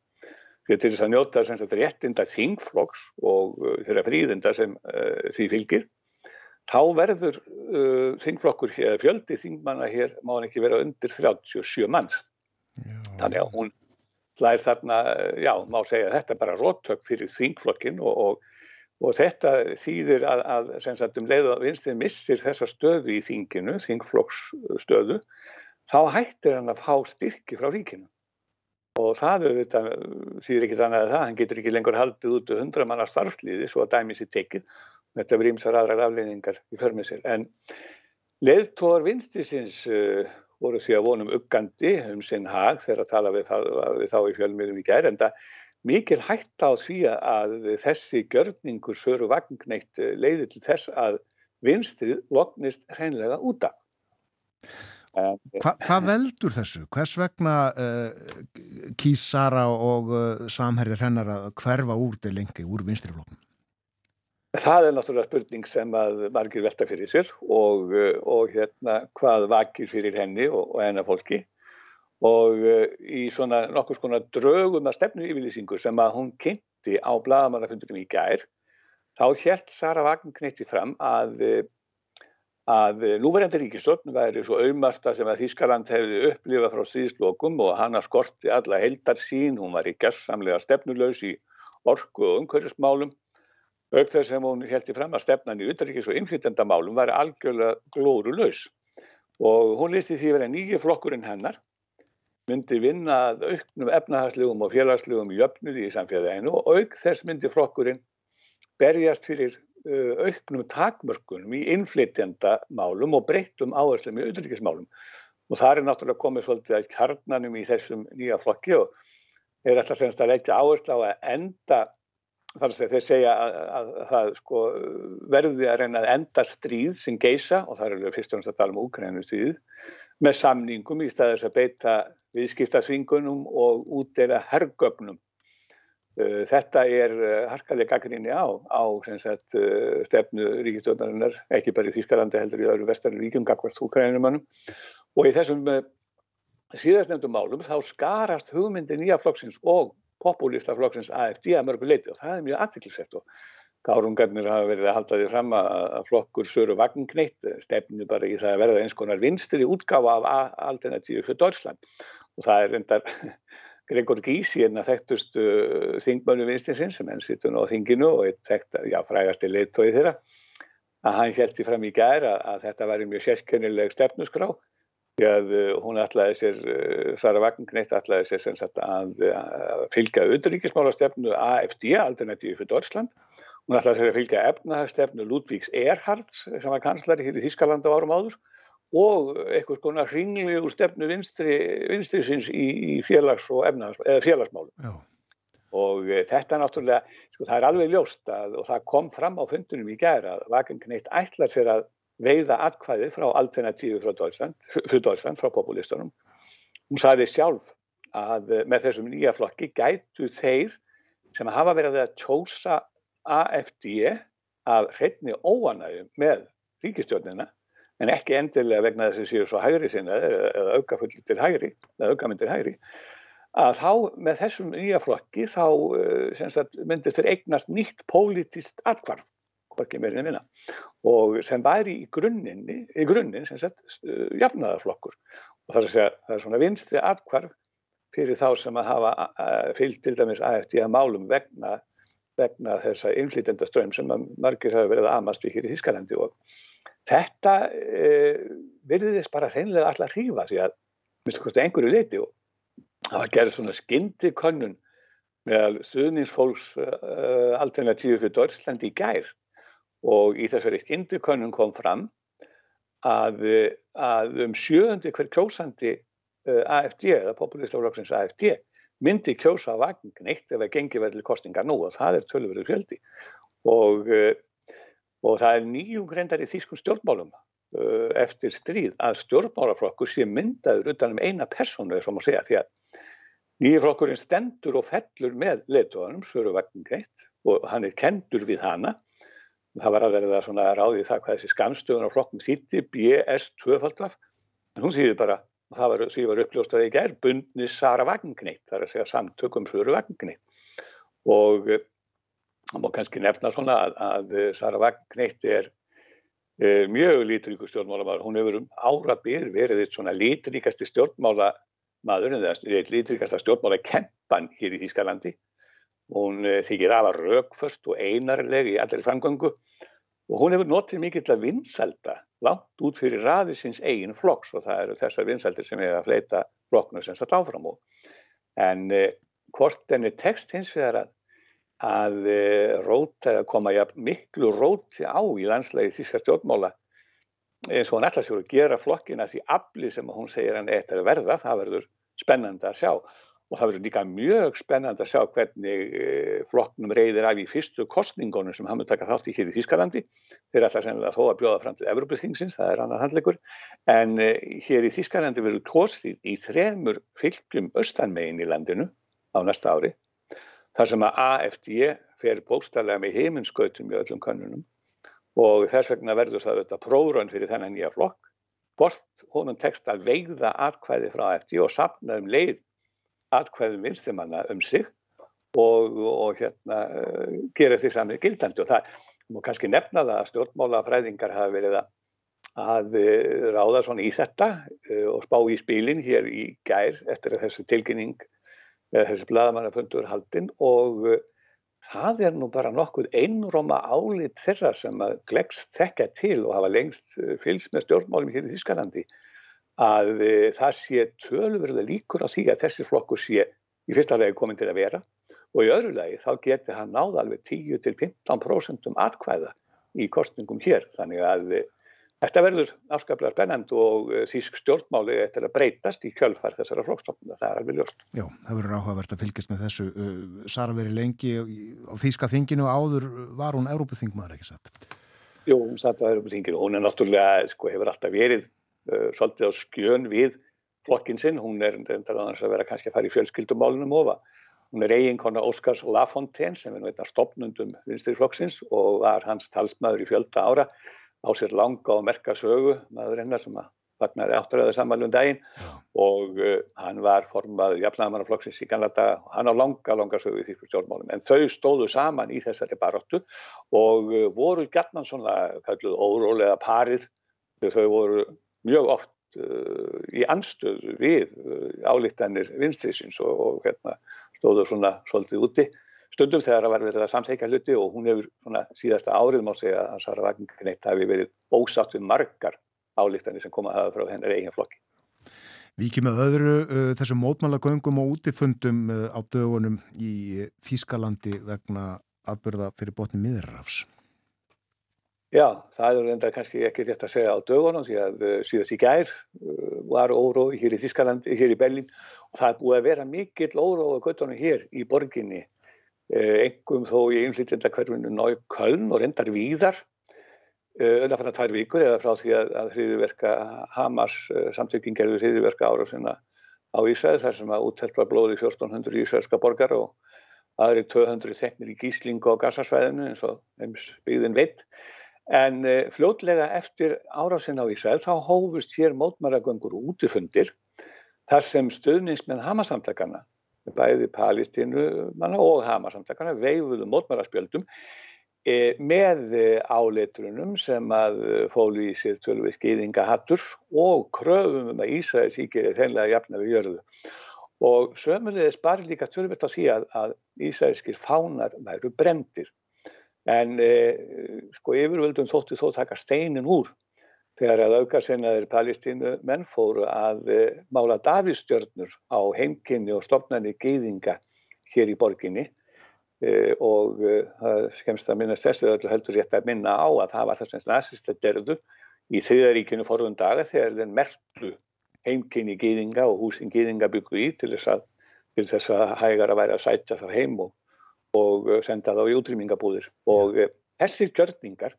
[SPEAKER 5] Til þess að njóta sem þetta réttinda þingflokks og uh, þeirra fríðinda sem uh, því fylgir, þá verður uh, þingflokkur hér, fjöldi þingmanna hér má hann ekki vera undir 37 manns. Já. Þannig að hún lær þarna, já, má segja að þetta er bara róttök fyrir þingflokkin og, og Og þetta þýðir að, að sagt, um leið og vinstið missir þessa stöðu í þinginu, þingflokksstöðu, þá hættir hann að fá styrki frá ríkinu. Og það þetta, þýðir ekki þannig að það, hann getur ekki lengur haldið út hundra manna starfsliði svo að dæmis í tekið. Þetta verður ímsar aðrar afleiningar í förmið sér. En leiðtóðar vinstisins uh, voru því að vonum uggandi um sinn hag þegar að tala við, við þá í fjölmiðum í gerð, en það mikil hætta á því að þessi gjörningur söru vagngneitt eh, leiði til þess að vinstrið loknist hreinlega úta.
[SPEAKER 1] Hva, hvað veldur þessu? Hvers vegna uh, kýs Sara og uh, samherjar hennar að hverfa úr til lengi úr vinstrifloknum?
[SPEAKER 5] Það er náttúrulega spurning sem að margir velta fyrir sér og, og hérna, hvað vakir fyrir henni og, og hennar fólki og uh, í svona nokkur skona draugum að stefnu yfirlýsingu sem að hún kynnti á bladamannafundunum í gær þá helt Sara Vagnknetti fram að að núverjandi ríkistofn væri svo auðmasta sem að Þískaland hefði upplifað frá stríðslokum og hana skorti alla heldar sín, hún var í gessamlega stefnulegs í orku og umhverfismálum auk þess sem hún heldi fram að stefnan í utanríkis og innflytendamálum var algjörlega glórulegs og hún listi því að vera nýju flokkurinn hennar myndi vinna að auknum efnahagslegum og félagslegum jöfnuði í samfélaginu og auk þess myndi flokkurinn berjast fyrir auknum takmörkunum í innflytjandamálum og breyttum áherslum í auðvitaðismálum. Og það er náttúrulega komið svolítið að kjarnanum í þessum nýja flokki og þeir ætla semst að leggja áherslu á að enda, þar að þeir segja að, að, að það sko, verði að reyna að enda stríð sem geisa og það er fyrst og náttúrulega að tala um úkrænu stríð með samningum í staðis að beita viðskiptasvingunum og útdeila herrgögnum. Uh, þetta er uh, harkalega gaggrinni á, á sagt, uh, stefnu ríkistjóðarinnar, ekki bara í Þýskalandi heldur í öðru vestarri ríkjum, gagvart úkrænumannum. Og í þessum síðastnefndum málum þá skarast hugmyndi nýja flokksins og populista flokksins AFD að mörgu leiti og það er mjög aðtiklisett og Gárungarnir hafa verið að halda því fram að flokkur Söru Vagnkneitt stefnu bara í það að verða eins konar vinstir í útgáfa af alternatífu fyrir Deutschland og það er reyndar Gregor Gysi en að þekktust uh, þingmönu vinstinsins sem henn sittur nú á þinginu og eitt þekkt, já, frægasti leittói þeirra að hann heldi fram í gær að, að þetta væri mjög sérkennileg stefnusgrá því að uh, hún ætlaði sér, uh, Sara Vagnkneitt ætlaði sér sem sagt að, að fylgja auðuríkismála stefnu AFD, alternatífi fyrir Deutschland. Hún ætlaði sér að fylgja efnahagstefnu Ludvíks Erhards sem var kanslari hér í Þískaland á árum áður og eitthvað svona hringlegu stefnu vinstri, vinstri sinns í, í félags- félagsmálum. Já. Og e, þetta er náttúrulega, sko það er alveg ljóst að, og það kom fram á fundunum í gæra að Vagenkneitt ætlar sér að veiða atkvæði frá alternatífu frá Deutschland, Deutschland frá populistunum. Hún sagði sjálf að e, með þessum nýja flokki gætu þeir sem hafa verið að tjósa AFD af hreitni óanægum með ríkistjórnina en ekki endilega vegna þess að séu svo hægri sinna eða aukafullir til hægri eða aukamyndir hægri að þá með þessum nýja flokki þá uh, myndist þeir eignast nýtt pólitist atkvarf hvorki meirinn minna og sem væri í grunninn í grunninn sem sagt uh, jafnaðarflokkur. Og það er segja það er svona vinstri atkvarf fyrir þá sem að hafa uh, fyllt til dæmis í að málum vegna vegna þessa innflýtenda ströym sem margir hafa verið að amast við hér í Þískalandi og Þetta eh, virðist bara hreinlega alltaf hrífa því að minnst kosti einhverju leiti og það var gerð svona skyndi könnun með stuðningsfólks uh, alternatífu fyrir Deutschland í gær og í þessari skyndi könnun kom fram að, að um sjöundi hver kjósandi uh, AFD eða populistaflokksins AFD myndi kjósa að vagn neitt ef það gengi verðileg kostingar nú og það er tölurverðu fjöldi. Og uh, og það er nýjum greindar í þýskum stjórnmálum uh, eftir stríð að stjórnmálaflokkur sé myndaður utan um eina persónu þess að segja því að nýjaflokkurinn stendur og fellur með leituðanum, Söru Vagningreitt og hann er kendur við hana. Það var að verða svona ráðið það hvað þessi skamstöðun á flokkum þýtti BS2 en hún þýði bara það var, því var uppljóst að það ekki er bundni Sara Vagningreitt, það er að segja samtökum Söru Vagningreitt og Það má kannski nefna svona að, að Sara Vagneitt er e, mjög lítríku stjórnmálamæður. Hún hefur um árabir verið eitt svona lítríkasti stjórnmálamaður en það er lítríkasta stjórnmála-kempan hér í Þýskalandi. Hún e, þykir afa raukföst og einarleg í allir framgöngu og hún hefur notið mikill að vinsalda langt út fyrir raðisins eigin flokks og það eru þessar vinsaldir sem hefur að fleita flokknu sem satt áfram og. En e, hvort enni text hins vegar að að eh, róta koma ja, miklu róti á í landslægi þíska stjórnmála eins og hann ætla sér að gera flokkina því afli sem hún segir hann eitthvað verða, það verður spennandi að sjá og það verður líka mjög spennandi að sjá hvernig eh, flokknum reyðir af í fyrstu kostningunum sem hann mun taka þátt í hér í Þískalandi þeir ætla sennilega þó að bjóða fram til Evropaþingsins, það er annar handleikur en eh, hér í Þískalandi verður tóstið í þremur fylgjum austanmegin í landinu á næsta ári þar sem að AFD fer bókstallega með heiminskautum í öllum kannunum og þess vegna verður það þetta prógrönn fyrir þennan nýja flokk bort honum tekst að veiða atkvæði frá AFD og sapna um leið atkvæðum vinstimanna um sig og, og hérna uh, gera því samið gildandi. Og það múi kannski nefna það að stjórnmálafræðingar hafa verið að, uh, ráða svona í þetta uh, og spá í spílinn hér í gær eftir að þessi tilkynning þessi bladamannafundur haldinn. Og það er nú bara nokkuð einróma álit þeirra sem að glegst þekka til og hafa lengst fylgst með stjórnmálum hér í Þískanandi að uh, það sé tölverða líkur á því að þessi flokkur sé í fyrsta legi komin til að vera og í öðru legi þá geti hann náða alveg 10-15% um atkvæða í kostningum hér þannig að Þetta verður afskaplega spennend og eh, þýsk stjórnmáli eftir að breytast í kjölfar þessara flokkstofnuna, það er alveg ljóst.
[SPEAKER 1] Já, það verður áhugavert að fylgjast með þessu. Sara verið lengi á þýska þinginu áður var hún Európaþingmaður ekki satt?
[SPEAKER 5] Jú, hún satt á Európaþinginu. Hún er náttúrulega, sko, hefur alltaf verið svolítið á skjön við flokkin sinn. Hún er endar að vera kannski að fara í fjölskyldumálunum ofa. Hún er eiginkona Óskars Lafontaine sem er nú einna stopnundum vinstirflokksins og var hans talsmaður í fjölda ára á sér langa og merka sögu maður hennar sem að fagnaði átturöðu samanlum daginn og uh, hann var formaður jafnæðamannaflokksins í Kanada og hann á langa, langa sögu í því stjórnmálum en þau stóðu saman í þessari baróttu og uh, voru gætnan svona kalluð órólega parið þau voru mjög oft uh, í anstöðu við uh, álíktanir vinstriðsins og, og hérna stóður svona svolítið úti stundum þegar það var verið að samþeika hluti og hún hefur svona síðasta árið má segja að Sara Vagnarkneitt hafi verið ósátt við margar álíktanir sem koma að hafa frá hennar eigin flokki.
[SPEAKER 1] Víkjum með öðru uh, þessum mótmálagöngum og útifundum uh, á dögunum í Þískalandi vegna atbyrða fyrir botni miðurrafs.
[SPEAKER 5] Já, það er enda kannski ekki rétt að segja á dögunum því að uh, síðast í gær uh, var órói hér í Þískalandi, hér í Berlín og það er búið að vera mikill órói á göttunum hér í borginni, engum þó í einflýtjenda hverfinu Nói Köln og reyndar víðar undan fann að tvær vikur eða frá því að, hriðiverka Hamas samtöking gerði hriðiverka ára sinna á Ísraði þar sem að úttelt var blóði 1400 ísraelska borgar og aðri 200 þeknir í gíslingu á gasasvæðinu eins og heims byggðin veitt en uh, fljótlega eftir árásin á Ísrael þá hófust hér mótmaragöngur útifundir þar sem stöðnismenn Hamasamtakana bæði Palestínu manna og Hamasamtakana veifuðu mótmaraspjöldum E, með e, áleitrunum sem að fólu í sér tölvið skýðingahatturs og kröfum um að Ísrael síkir er þeinlega jafna við jörðu. Og sömulegis bara líka sí að, að Ísraelskir fánar væru brendir. En e, sko yfirvöldum þóttu þó taka steinin úr þegar að auka sennaður palestínu menn fóru að e, mála Davíðstjörnur á heimkynni og stopnarni gýðinga hér í borginni. Uh, og uh, það skemst að minnast þess að heldur rétt að minna á að það var þess að nazistar derðu í þriðaríkinu forðun daga þegar þeir merklu heimkynni gýðinga og húsin gýðinga byggu í til þess að, til þess að hægar að væri að sætja það heim og, og uh, senda þá í útrýmingabúðir og þessir gjörningar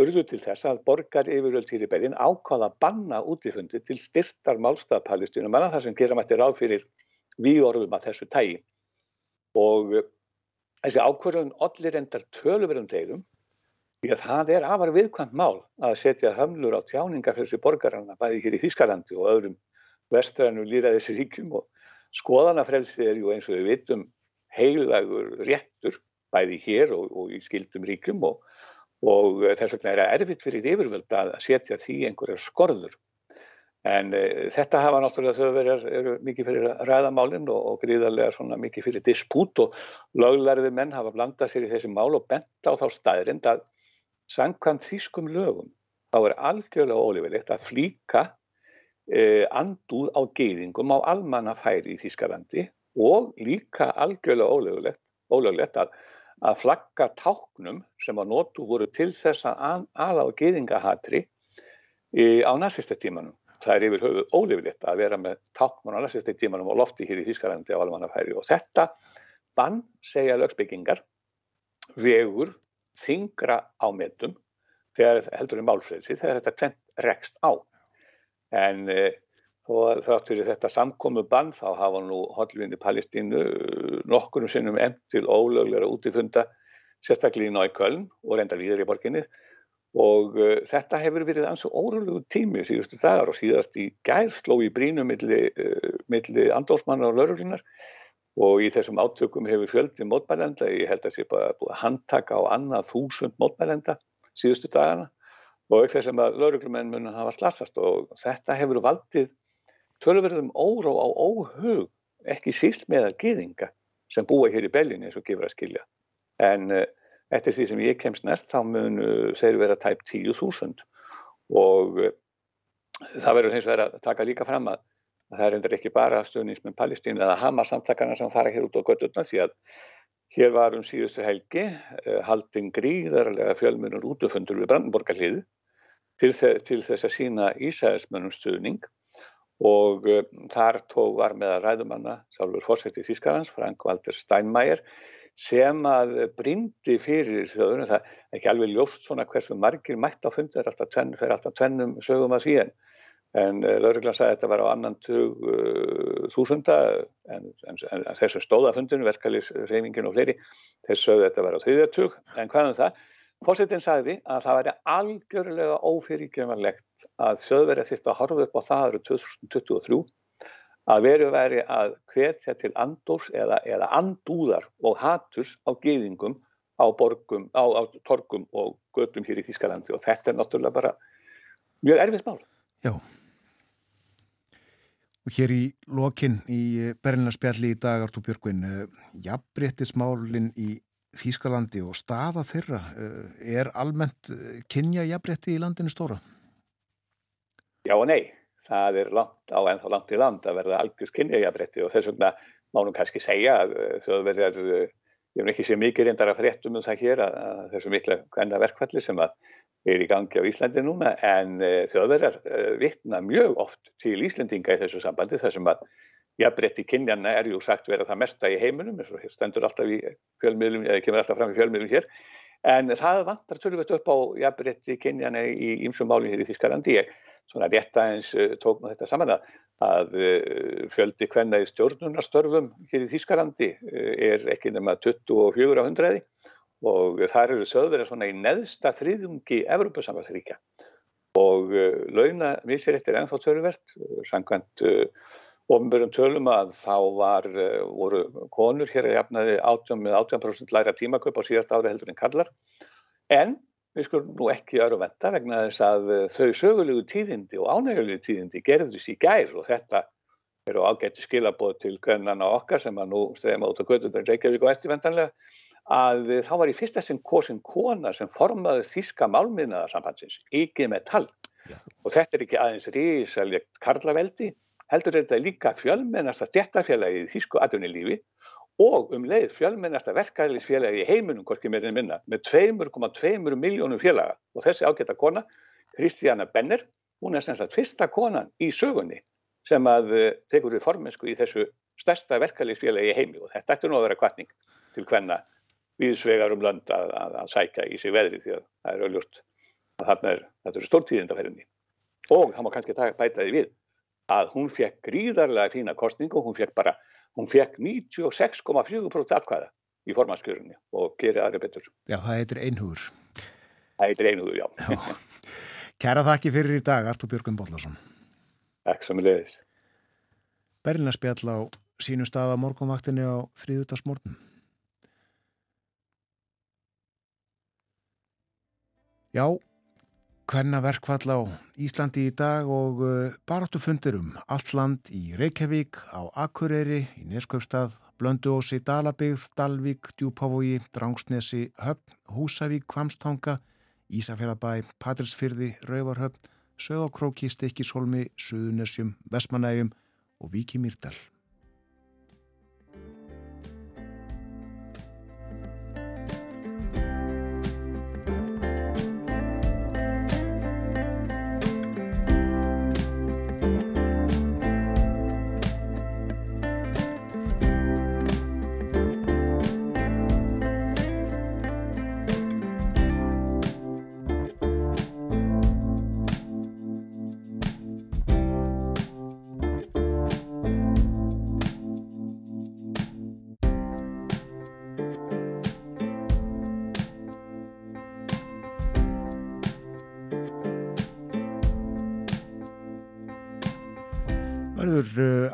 [SPEAKER 5] urðu til þess að borgar yfiröld hér í bergin ákvaða að banna útifundi til styrtar málstafpalistinu manna þar sem gera mætti ráð fyrir výorðum að þessu tægi og Þessi ákvörðun allir endar töluverðum degum því að það er afar viðkvæmt mál að setja hömlur á tjáningafélsi borgarana bæði hér í Þískalandi og öðrum vestrænu líraðis ríkjum og skoðanafrelsi er ju eins og við vitum heilagur réttur bæði hér og, og í skildum ríkjum og, og þess vegna er það erfitt fyrir yfirvöld að setja því einhverjar skorður. En e, þetta hafa náttúrulega þau verið mikið fyrir ræðamálinn og, og gríðarlega svona mikið fyrir dispút og löglarði menn hafa blandað sér í þessi mál og bent á þá staðrind að sangkvæmt þýskum lögum þá er algjörlega ólífilegt að flíka e, andúð á geyðingum á almanna færi í Þýskalandi og líka algjörlega ólöglegt að, að flagga táknum sem að nótu voru til þess að ala á geyðingahatri e, á nazistartímanum það er yfir höfuð ólefilegt að vera með táknum á næstistek tímanum og lofti hér í Þýskalandi á almannafæri. Og þetta bann segja lögsbyggingar vegur þingra á metum þegar heldur í málfrelsi þegar þetta tvent rekst á. En e, og þátt fyrir þetta samkomu bann þá hafa nú hodlvinni Palestínu nokkurum sinnum emt til ólöglega útifunda sérstaklega í Náiköln og reyndar víður í borginni. Og uh, þetta hefur verið ansvo órulegu tími síðustu dagar og síðast í gæðsló í brínu milli, uh, milli andósmannar og lauruglunar og í þessum átökum hefur fjöldi mótmælenda, ég held að það sé bara búið að handtaka á annað þúsund mótmælenda síðustu dagana. Og ekki þess að lauruglumenn mun hafa slassast og þetta hefur valdið tölverðum óró á óhug ekki síst meðal gýðinga sem búa hér í Bellinni eins og gefur að skilja. En uh, eftir því sem ég kemst næst þá mun þeir vera tæp 10.000 og eh, það verður hins vegar að taka líka fram að það er endur ekki bara stöðnismenn Palestín eða Hamas samtakana sem fara hér út á göttuna því að hér var um síðustu helgi eh, haldin gríðarlega fjölmunur útufundur við Brandenborgarliði til, til þess að sína Ísæðismönnum stuðning og uh, þar tók var með að ræðumanna Sálfur Fórsætti Þískarans, Frank Walter Steinmeier sem að brindi fyrir þjóðunum, það er ekki alveg ljóst svona hversu margir mætt á fund, það er alltaf tvenn, fyrir alltaf tvennum sögum að síðan, en uh, lauruglan sagði að þetta var á annan tug uh, þúsunda, en, en, en þessu stóðafundinu, verkefælisreifingin og fleiri, þessu sögðu þetta var á þriðjartug, en hvað um það? Fórsetin sagði að það væri algjörlega ófyrirgemanlegt að þjóðverið þýtti að horfa upp á það árið 2023 að veru væri að hvetja til andúrs eða, eða andúðar og haturs á geðingum á, borgum, á, á torgum og gödum hér í Þískalandi og þetta er náttúrulega bara mjög erfitt mál.
[SPEAKER 1] Já, Og hér í lokin í Berlinarspjalli í dag, Artur Björgvin, jafnbrettismálinn í Þýskalandi og staða þeirra, er almennt kynja jafnbretti í landinu stóra?
[SPEAKER 5] Já og nei, það er langt á ennþá langt í land að verða algjör kynja jafnbretti og þess vegna mánum kannski segja að þjóðverðar, ég hef ekki séð mikið reyndar að fréttum um það hér að, þessu mikla hvenna verkvalli sem er í gangi á Íslandi núna en uh, þjóðverðar vittna mjög oft til Íslandinga í þessu sambandi þar sem að jafnbreytti kynjana er ju sagt vera það mesta í heiminum eins og stendur alltaf í fjölmiðlum eða kemur alltaf fram í fjölmiðlum hér en það vantar tölvöld upp á jafnbreytti kynjana í ýmsum málum hér í Þískalandi ég svona rétt aðeins uh, tók nú þetta saman að, að fjöldi hvenna í stjórnunarstörfum hér í Þískalandi er ekki nema 24 á hundraði og þar eru söðverðar svona í neðsta þriðungi Evropasambassríkja og launa misréttir ennþá töluvert, sangkvæmt ofnbjörnum tölum að þá var, voru konur hér að jafnaði 18 með 18% læra tímaköp á síðast ári heldur en kallar en við skulum nú ekki öru venda vegna þess að uh, þau sögulegu tíðindi og ánægulegu tíðindi gerðist í gær og þetta eru ágætti skilabóð til gönnana okkar sem að nú streyma út á göttunum Reykjavík og eftirvendanlega að þá var í fyrsta sinn kosin kona sem formaði þíska málmiðnaðarsambandsins, ekki með tal. Og þetta er ekki aðeins rísalegt karlaveldi, heldur þetta líka fjölmennasta stjættafélagi í þísku aðunilífi og um leið fjölmennasta verkæðlisfélagi í heiminum, hvorki meirinn minna, með 2,2 miljónum félaga. Og þessi ágæta kona, Kristjana Benner, hún er semst að fyrsta konan í sögunni sem að uh, tekur við formensku í þessu stærsta verkæðlisfélagi í heimi og þetta ætti nú að vera kvartning til hvenna viðsvegar um lönd að, að, að sækja í sig veðri því að það er öllurt að þarna er, þetta eru stórtíðindaferðinni og það má kannski bæta því við að hún fekk gríðarlega fína kostningu og hún fekk bara, hún fekk 96,4% atkvæða í formanskjörunni og gerir aðri betur.
[SPEAKER 1] Já, það heitir einhugur.
[SPEAKER 5] Það heitir einhugur, já.
[SPEAKER 1] já. Kæra þakki fyrir í dag, Artur Björgum Bollarsson.
[SPEAKER 5] Takk sem er leiðis.
[SPEAKER 1] Berlinarspjall á sínu stað á morgunvaktinni á þrýðutarsmórnum. Já, hvenna verkvall á Íslandi í dag og uh, baráttu fundir um allt land í Reykjavík, á Akureyri, í Neskaupstað, Blönduósi, Dalabigð, Dalvík, Djúpavogi, Drangsnesi, Höfn, Húsavík, Kvamstanga, Ísafjörðabæ, Patrilsfyrði, Rauvarhöfn, Söðokróki, Stikkishólmi, Suðunesjum, Vestmanægjum og Víki Mýrdal.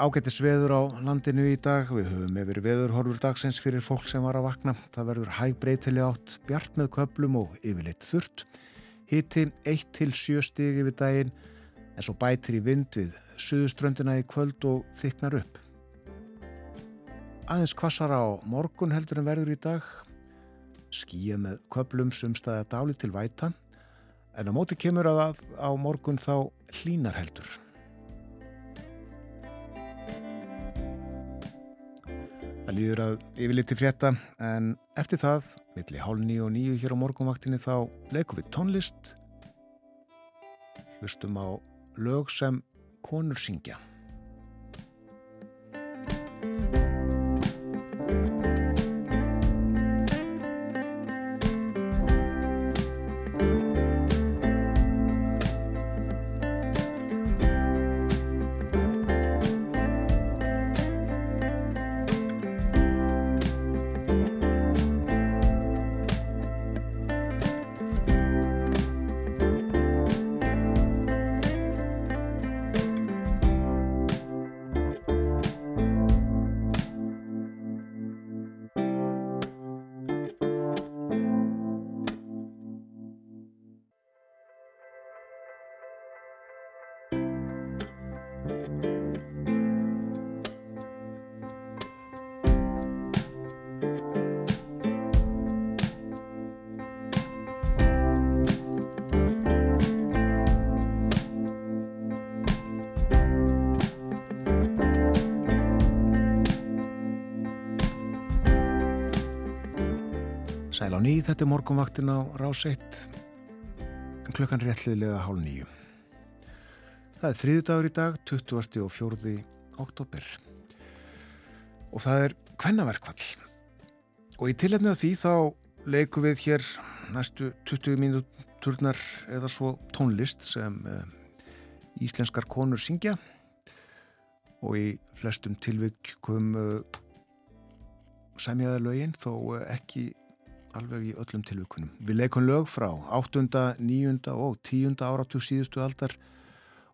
[SPEAKER 1] Ágættis veður á landinu í dag. Við höfum yfir veðurhorfur dagsins fyrir fólk sem var að vakna. Það verður hæg breytileg átt, bjart með köplum og yfirleitt þurrt. Hitti 1-7 stig yfir daginn en svo bætir í vind við suðuströndina í kvöld og þyknar upp. Aðeins kvassar á morgun heldur en verður í dag. Skíja með köplum sumstaða dáli til væta en á móti kemur að á morgun þá hlínar heldur. Það líður að yfirliti frétta en eftir það, milli hálf nýju og nýju hér á morgunvaktinni þá leikum við tónlist, hlustum á lög sem konur syngja. Nýð, þetta er morgunvaktin á rás 1, klukkan réttliðlega hálf nýju. Það er þriðu dagur í dag, 20. og 4. oktober og það er kvennaverkvall. Og í tilhefni af því þá leikum við hér næstu 20 mínúturnar eða svo tónlist sem uh, íslenskar konur syngja og í flestum tilvikum uh, semjaða lögin þó ekki alveg í öllum tilvikunum. Við leikum lög frá 8., 9. og 10. áratug síðustu aldar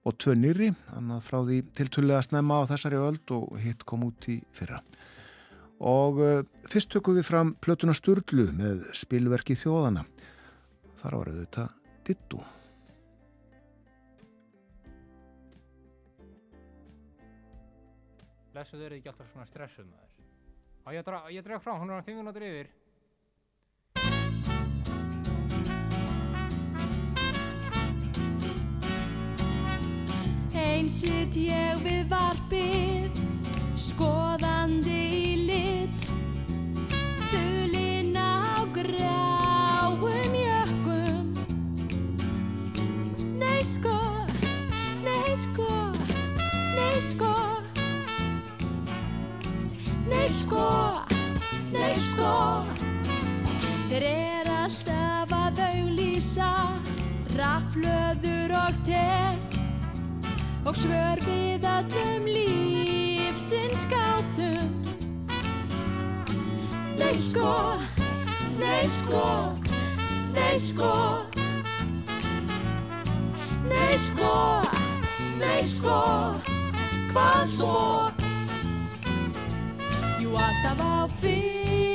[SPEAKER 1] og tvö nýri, þannig að frá því tiltullega snemma á þessari öld og hitt kom út í fyrra. Og uh, fyrst tökum við fram Plötuna Sturlu með spilverki þjóðana. Þar var þetta Dittu.
[SPEAKER 6] Lesuð eru ekki alltaf svona stressuð maður. Á ég dreg frá, hún er á 5 minútur yfir.
[SPEAKER 7] Einn sitt ég við varpið, skoðandi í lit, þulinn á gráum jökum. Nei sko, nei sko, nei sko, nei sko, nei sko. Þeir er alltaf að auglýsa, raflöður og tek og svör við öllum lífsins gátum. Nei sko, nei sko, nei sko. Nei sko, nei sko, hvað svo? Jú alltaf á fymtu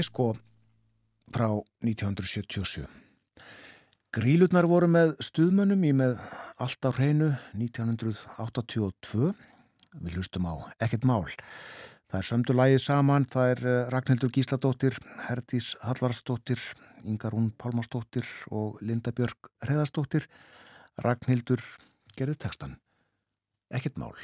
[SPEAKER 7] Nei
[SPEAKER 1] sko, frá 1977. Grílutnar voru með stuðmönnum í með allt á hreinu 1982. Við hlustum á ekkert mál. Það er sömdu lægið saman, það er eh, Ragnhildur Gísladóttir, Herdís Hallvarsdóttir, Ingarún Pálmarsdóttir og Linda Björg Hreðarsdóttir. Ragnhildur gerði textan. Ekkert mál.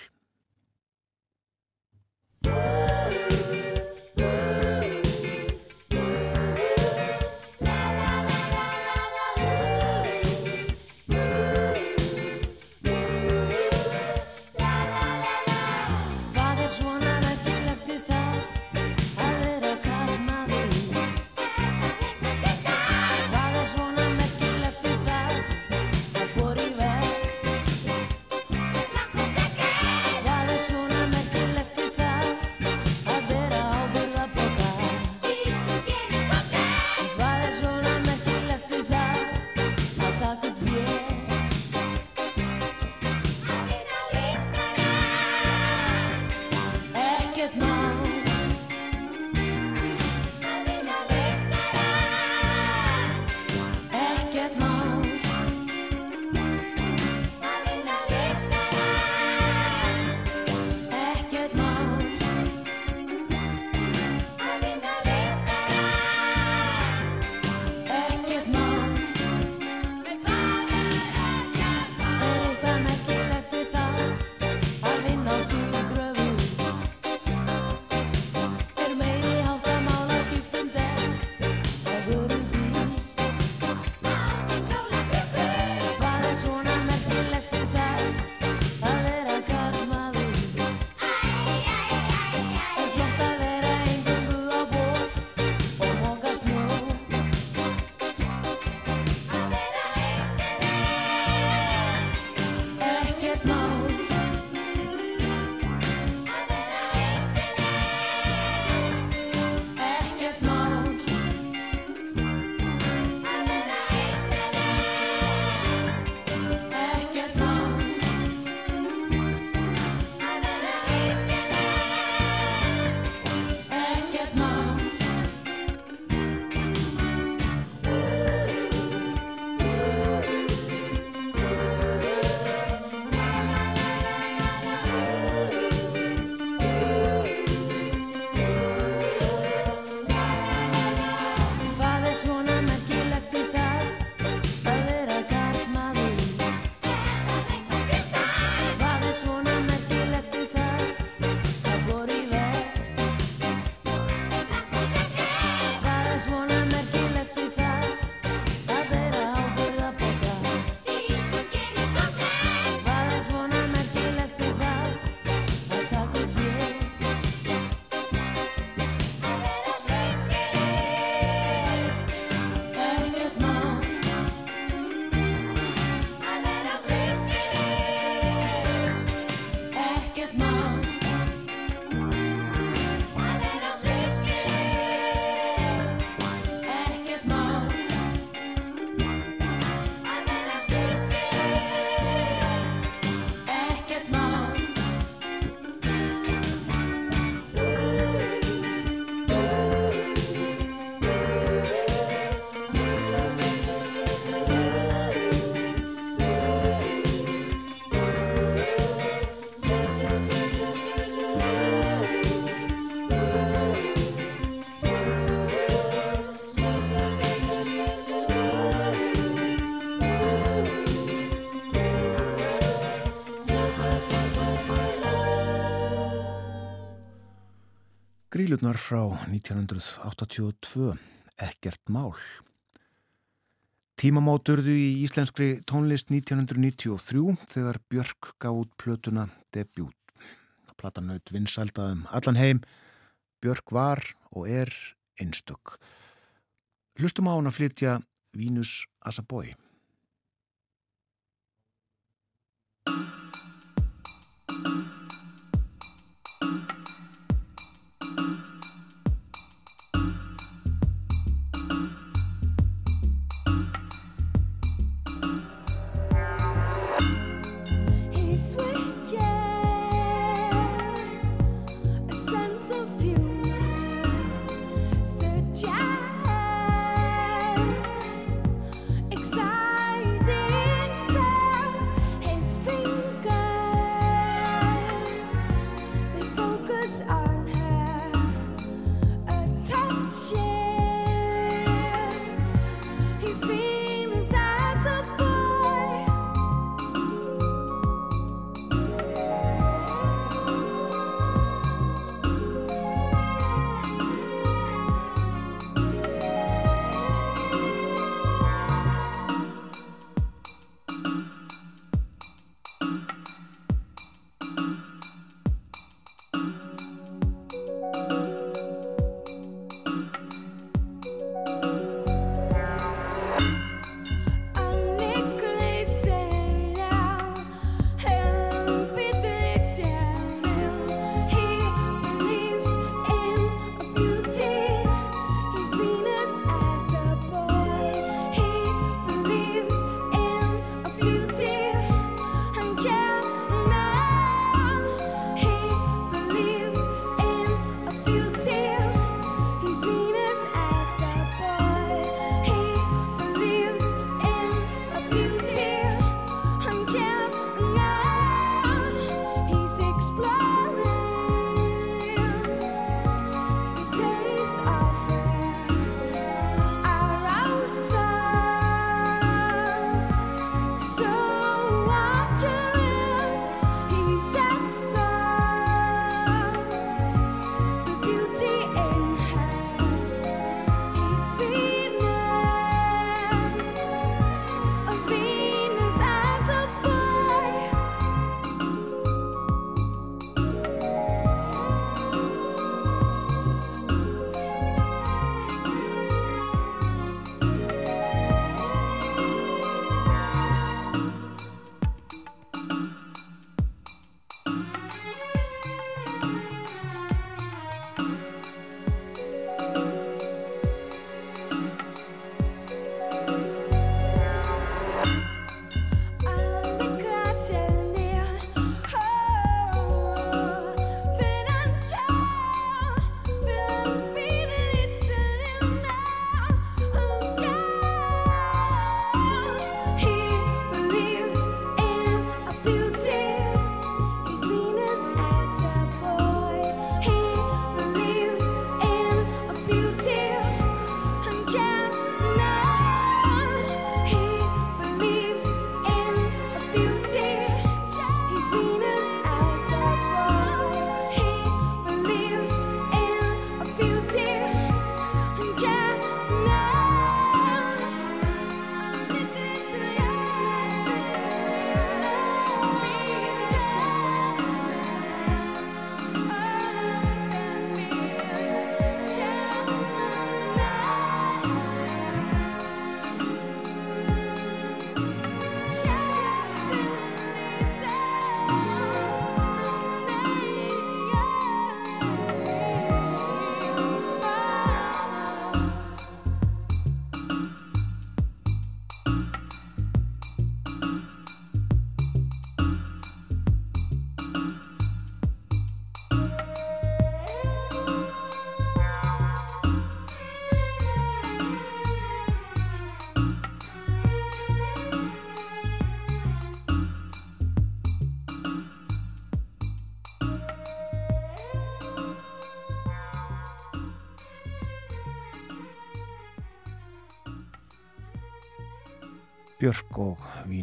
[SPEAKER 8] Grílutnar frá 1982, ekkert mál. Tímamóturðu í íslenskri tónlist 1993 þegar Björk gaf út plötuna debut. Platanaut vinsældaðum allan heim, Björk var og er einstök. Hlustum á hún að flytja Vínus Asabói.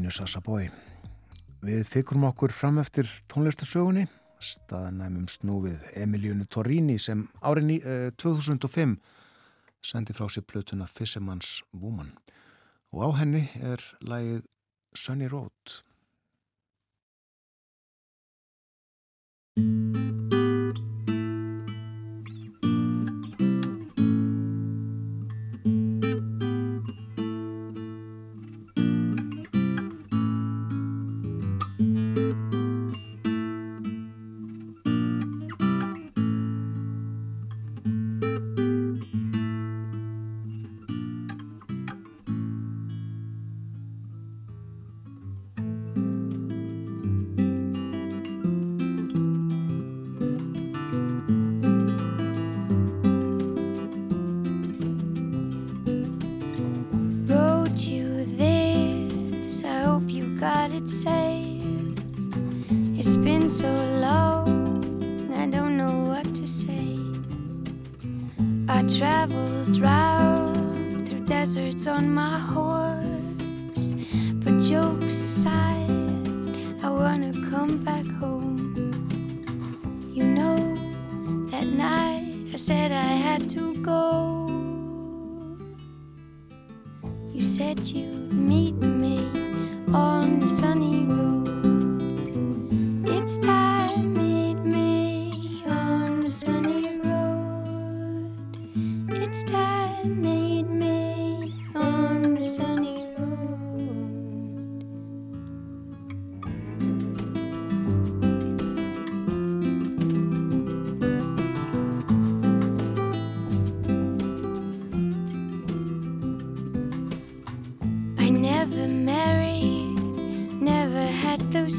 [SPEAKER 8] Línu Sassabói. Við fikrum okkur fram eftir tónlistasögunni,
[SPEAKER 1] staðanæmum snúfið Emilíunu Torrini sem árinni eh, 2005 sendi frá sér plötuna Fissemanns Vúman og á henni er lægið Sunny Road.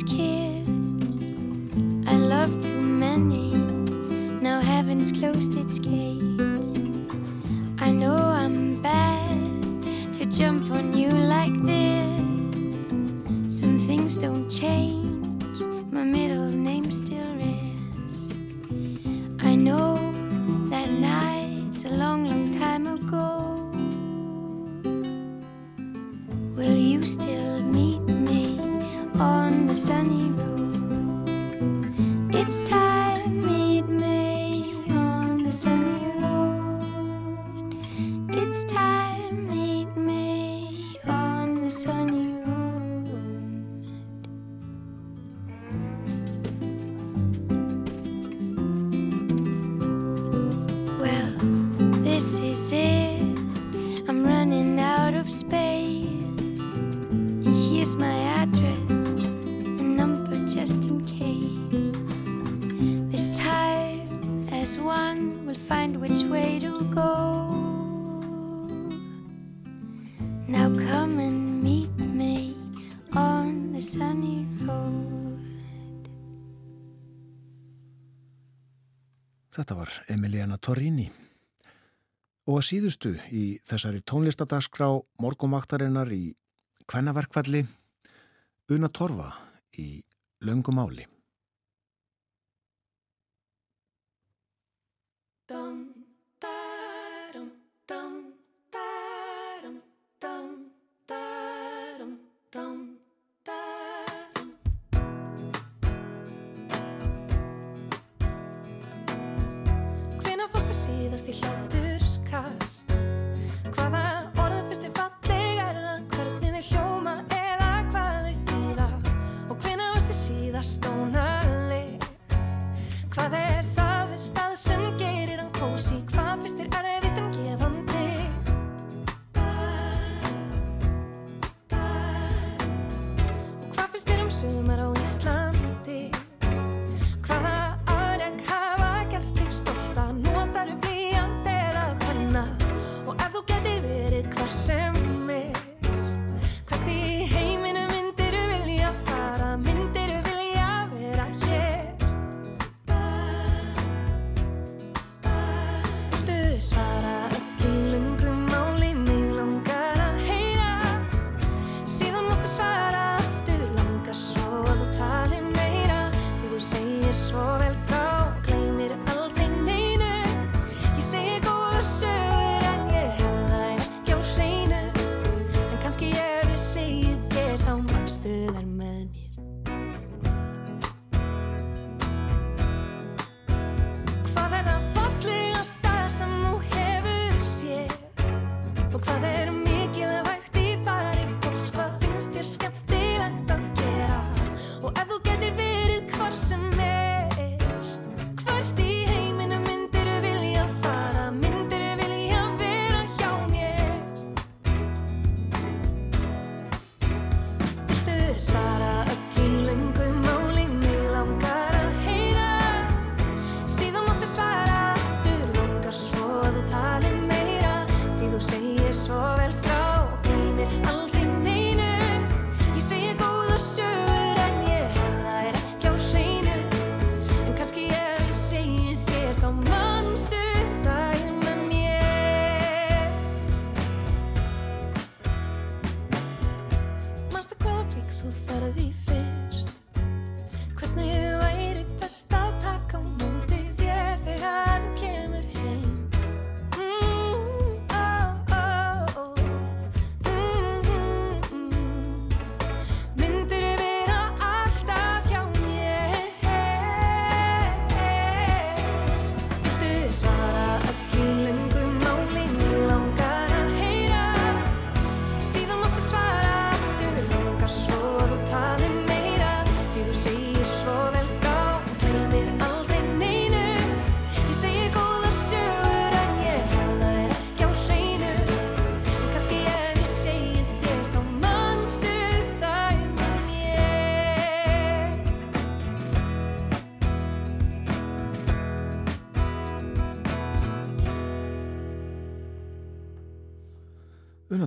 [SPEAKER 9] kids. I loved too many. Now heaven's closed its gates.
[SPEAKER 1] Torrini. Og að síðustu í þessari tónlistadagskrá morgumaktarinnar í Kvennaverkvalli Una Torfa í
[SPEAKER 8] Lungumáli. í hláturskast Hvaða orðu fyrst er falleg er það hvernig þið hljóma eða hvað þið þýða? Og hvina varst þið síðast ónaleg Hvað er það við stað sem gerir hann kósi hvað fyrst er erfitt en gefandi? Og hvað fyrst er um sumar á Íslandi?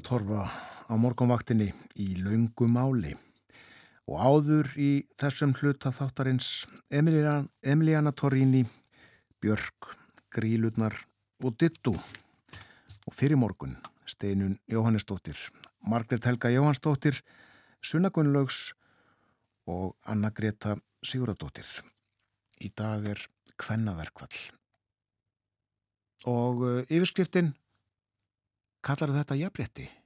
[SPEAKER 1] Torfa á morgunvaktinni í laungu máli og áður í þessum hluta þáttarins Emiliana, Torrini, Björk, Grílutnar og Dittu og fyrir morgun Steinun Jóhannesdóttir, Margret Helga Jóhannsdóttir, Sunna Gunnlaugs og Anna Greta Sigurðardóttir. Í dag er kvennaverkvall og uh, yfirskriftin kallar þetta jafnrétti.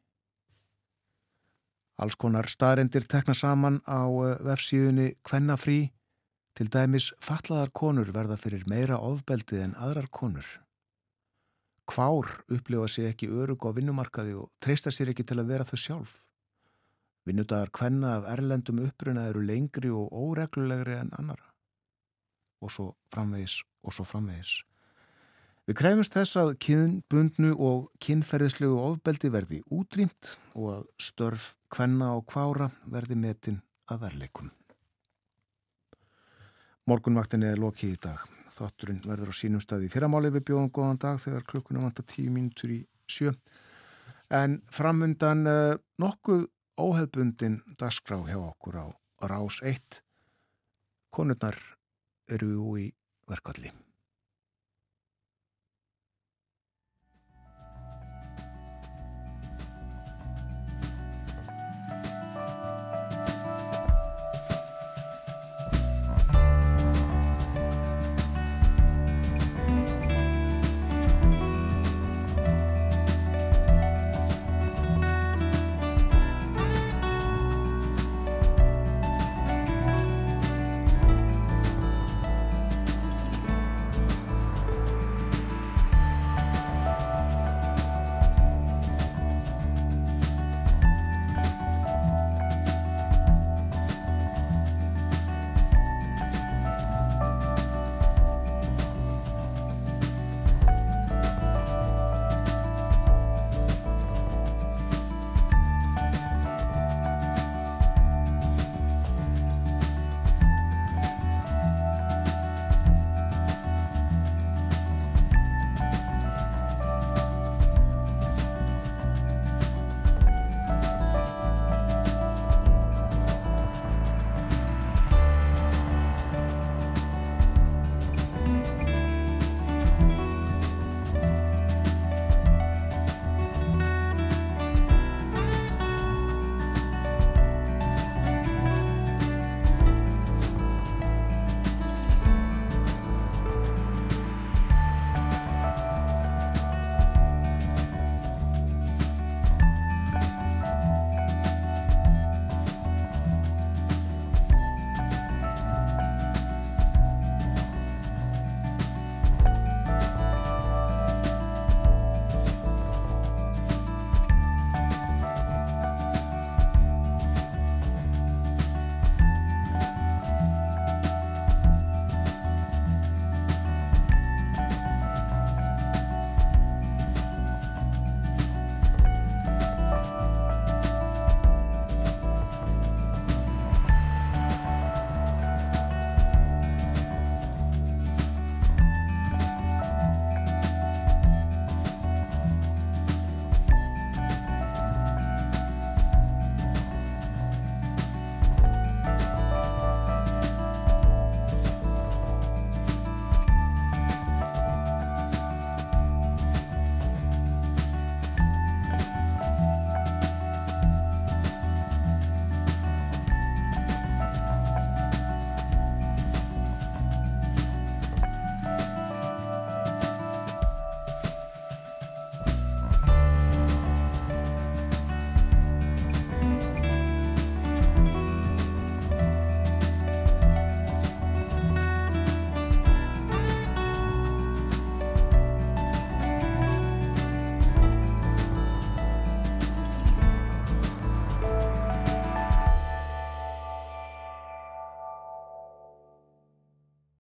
[SPEAKER 1] Alls konar staðrendir tekna saman á eh, vefsíðunni Kvennafrí, til dæmis fatlaðar konur verða fyrir meira ofbeldið en aðrar konur. Kvár upplifa sig ekki örug á vinnumarkaði og treysta sér ekki til að vera þau sjálf. Vinnudagar kvenna af erlendum uppruna eru lengri og óreglulegri en annara. Og svo framvegis og svo framvegis. Við krefumst þess að kynbundnu og kynferðislegu ofbeldi verði útrýmt og að störf kvenna og kvára verði metin að verleikum. Morgunvaktin er lokið í dag. Þátturinn verður á sínum staði fyrramáli við bjóðum góðan dag þegar klukkuna vantar tíu mínutur í sjö. En framundan uh, nokkuð óheðbundin dagskrá hjá okkur á Rás 1. Konurnar eru í verkvalli.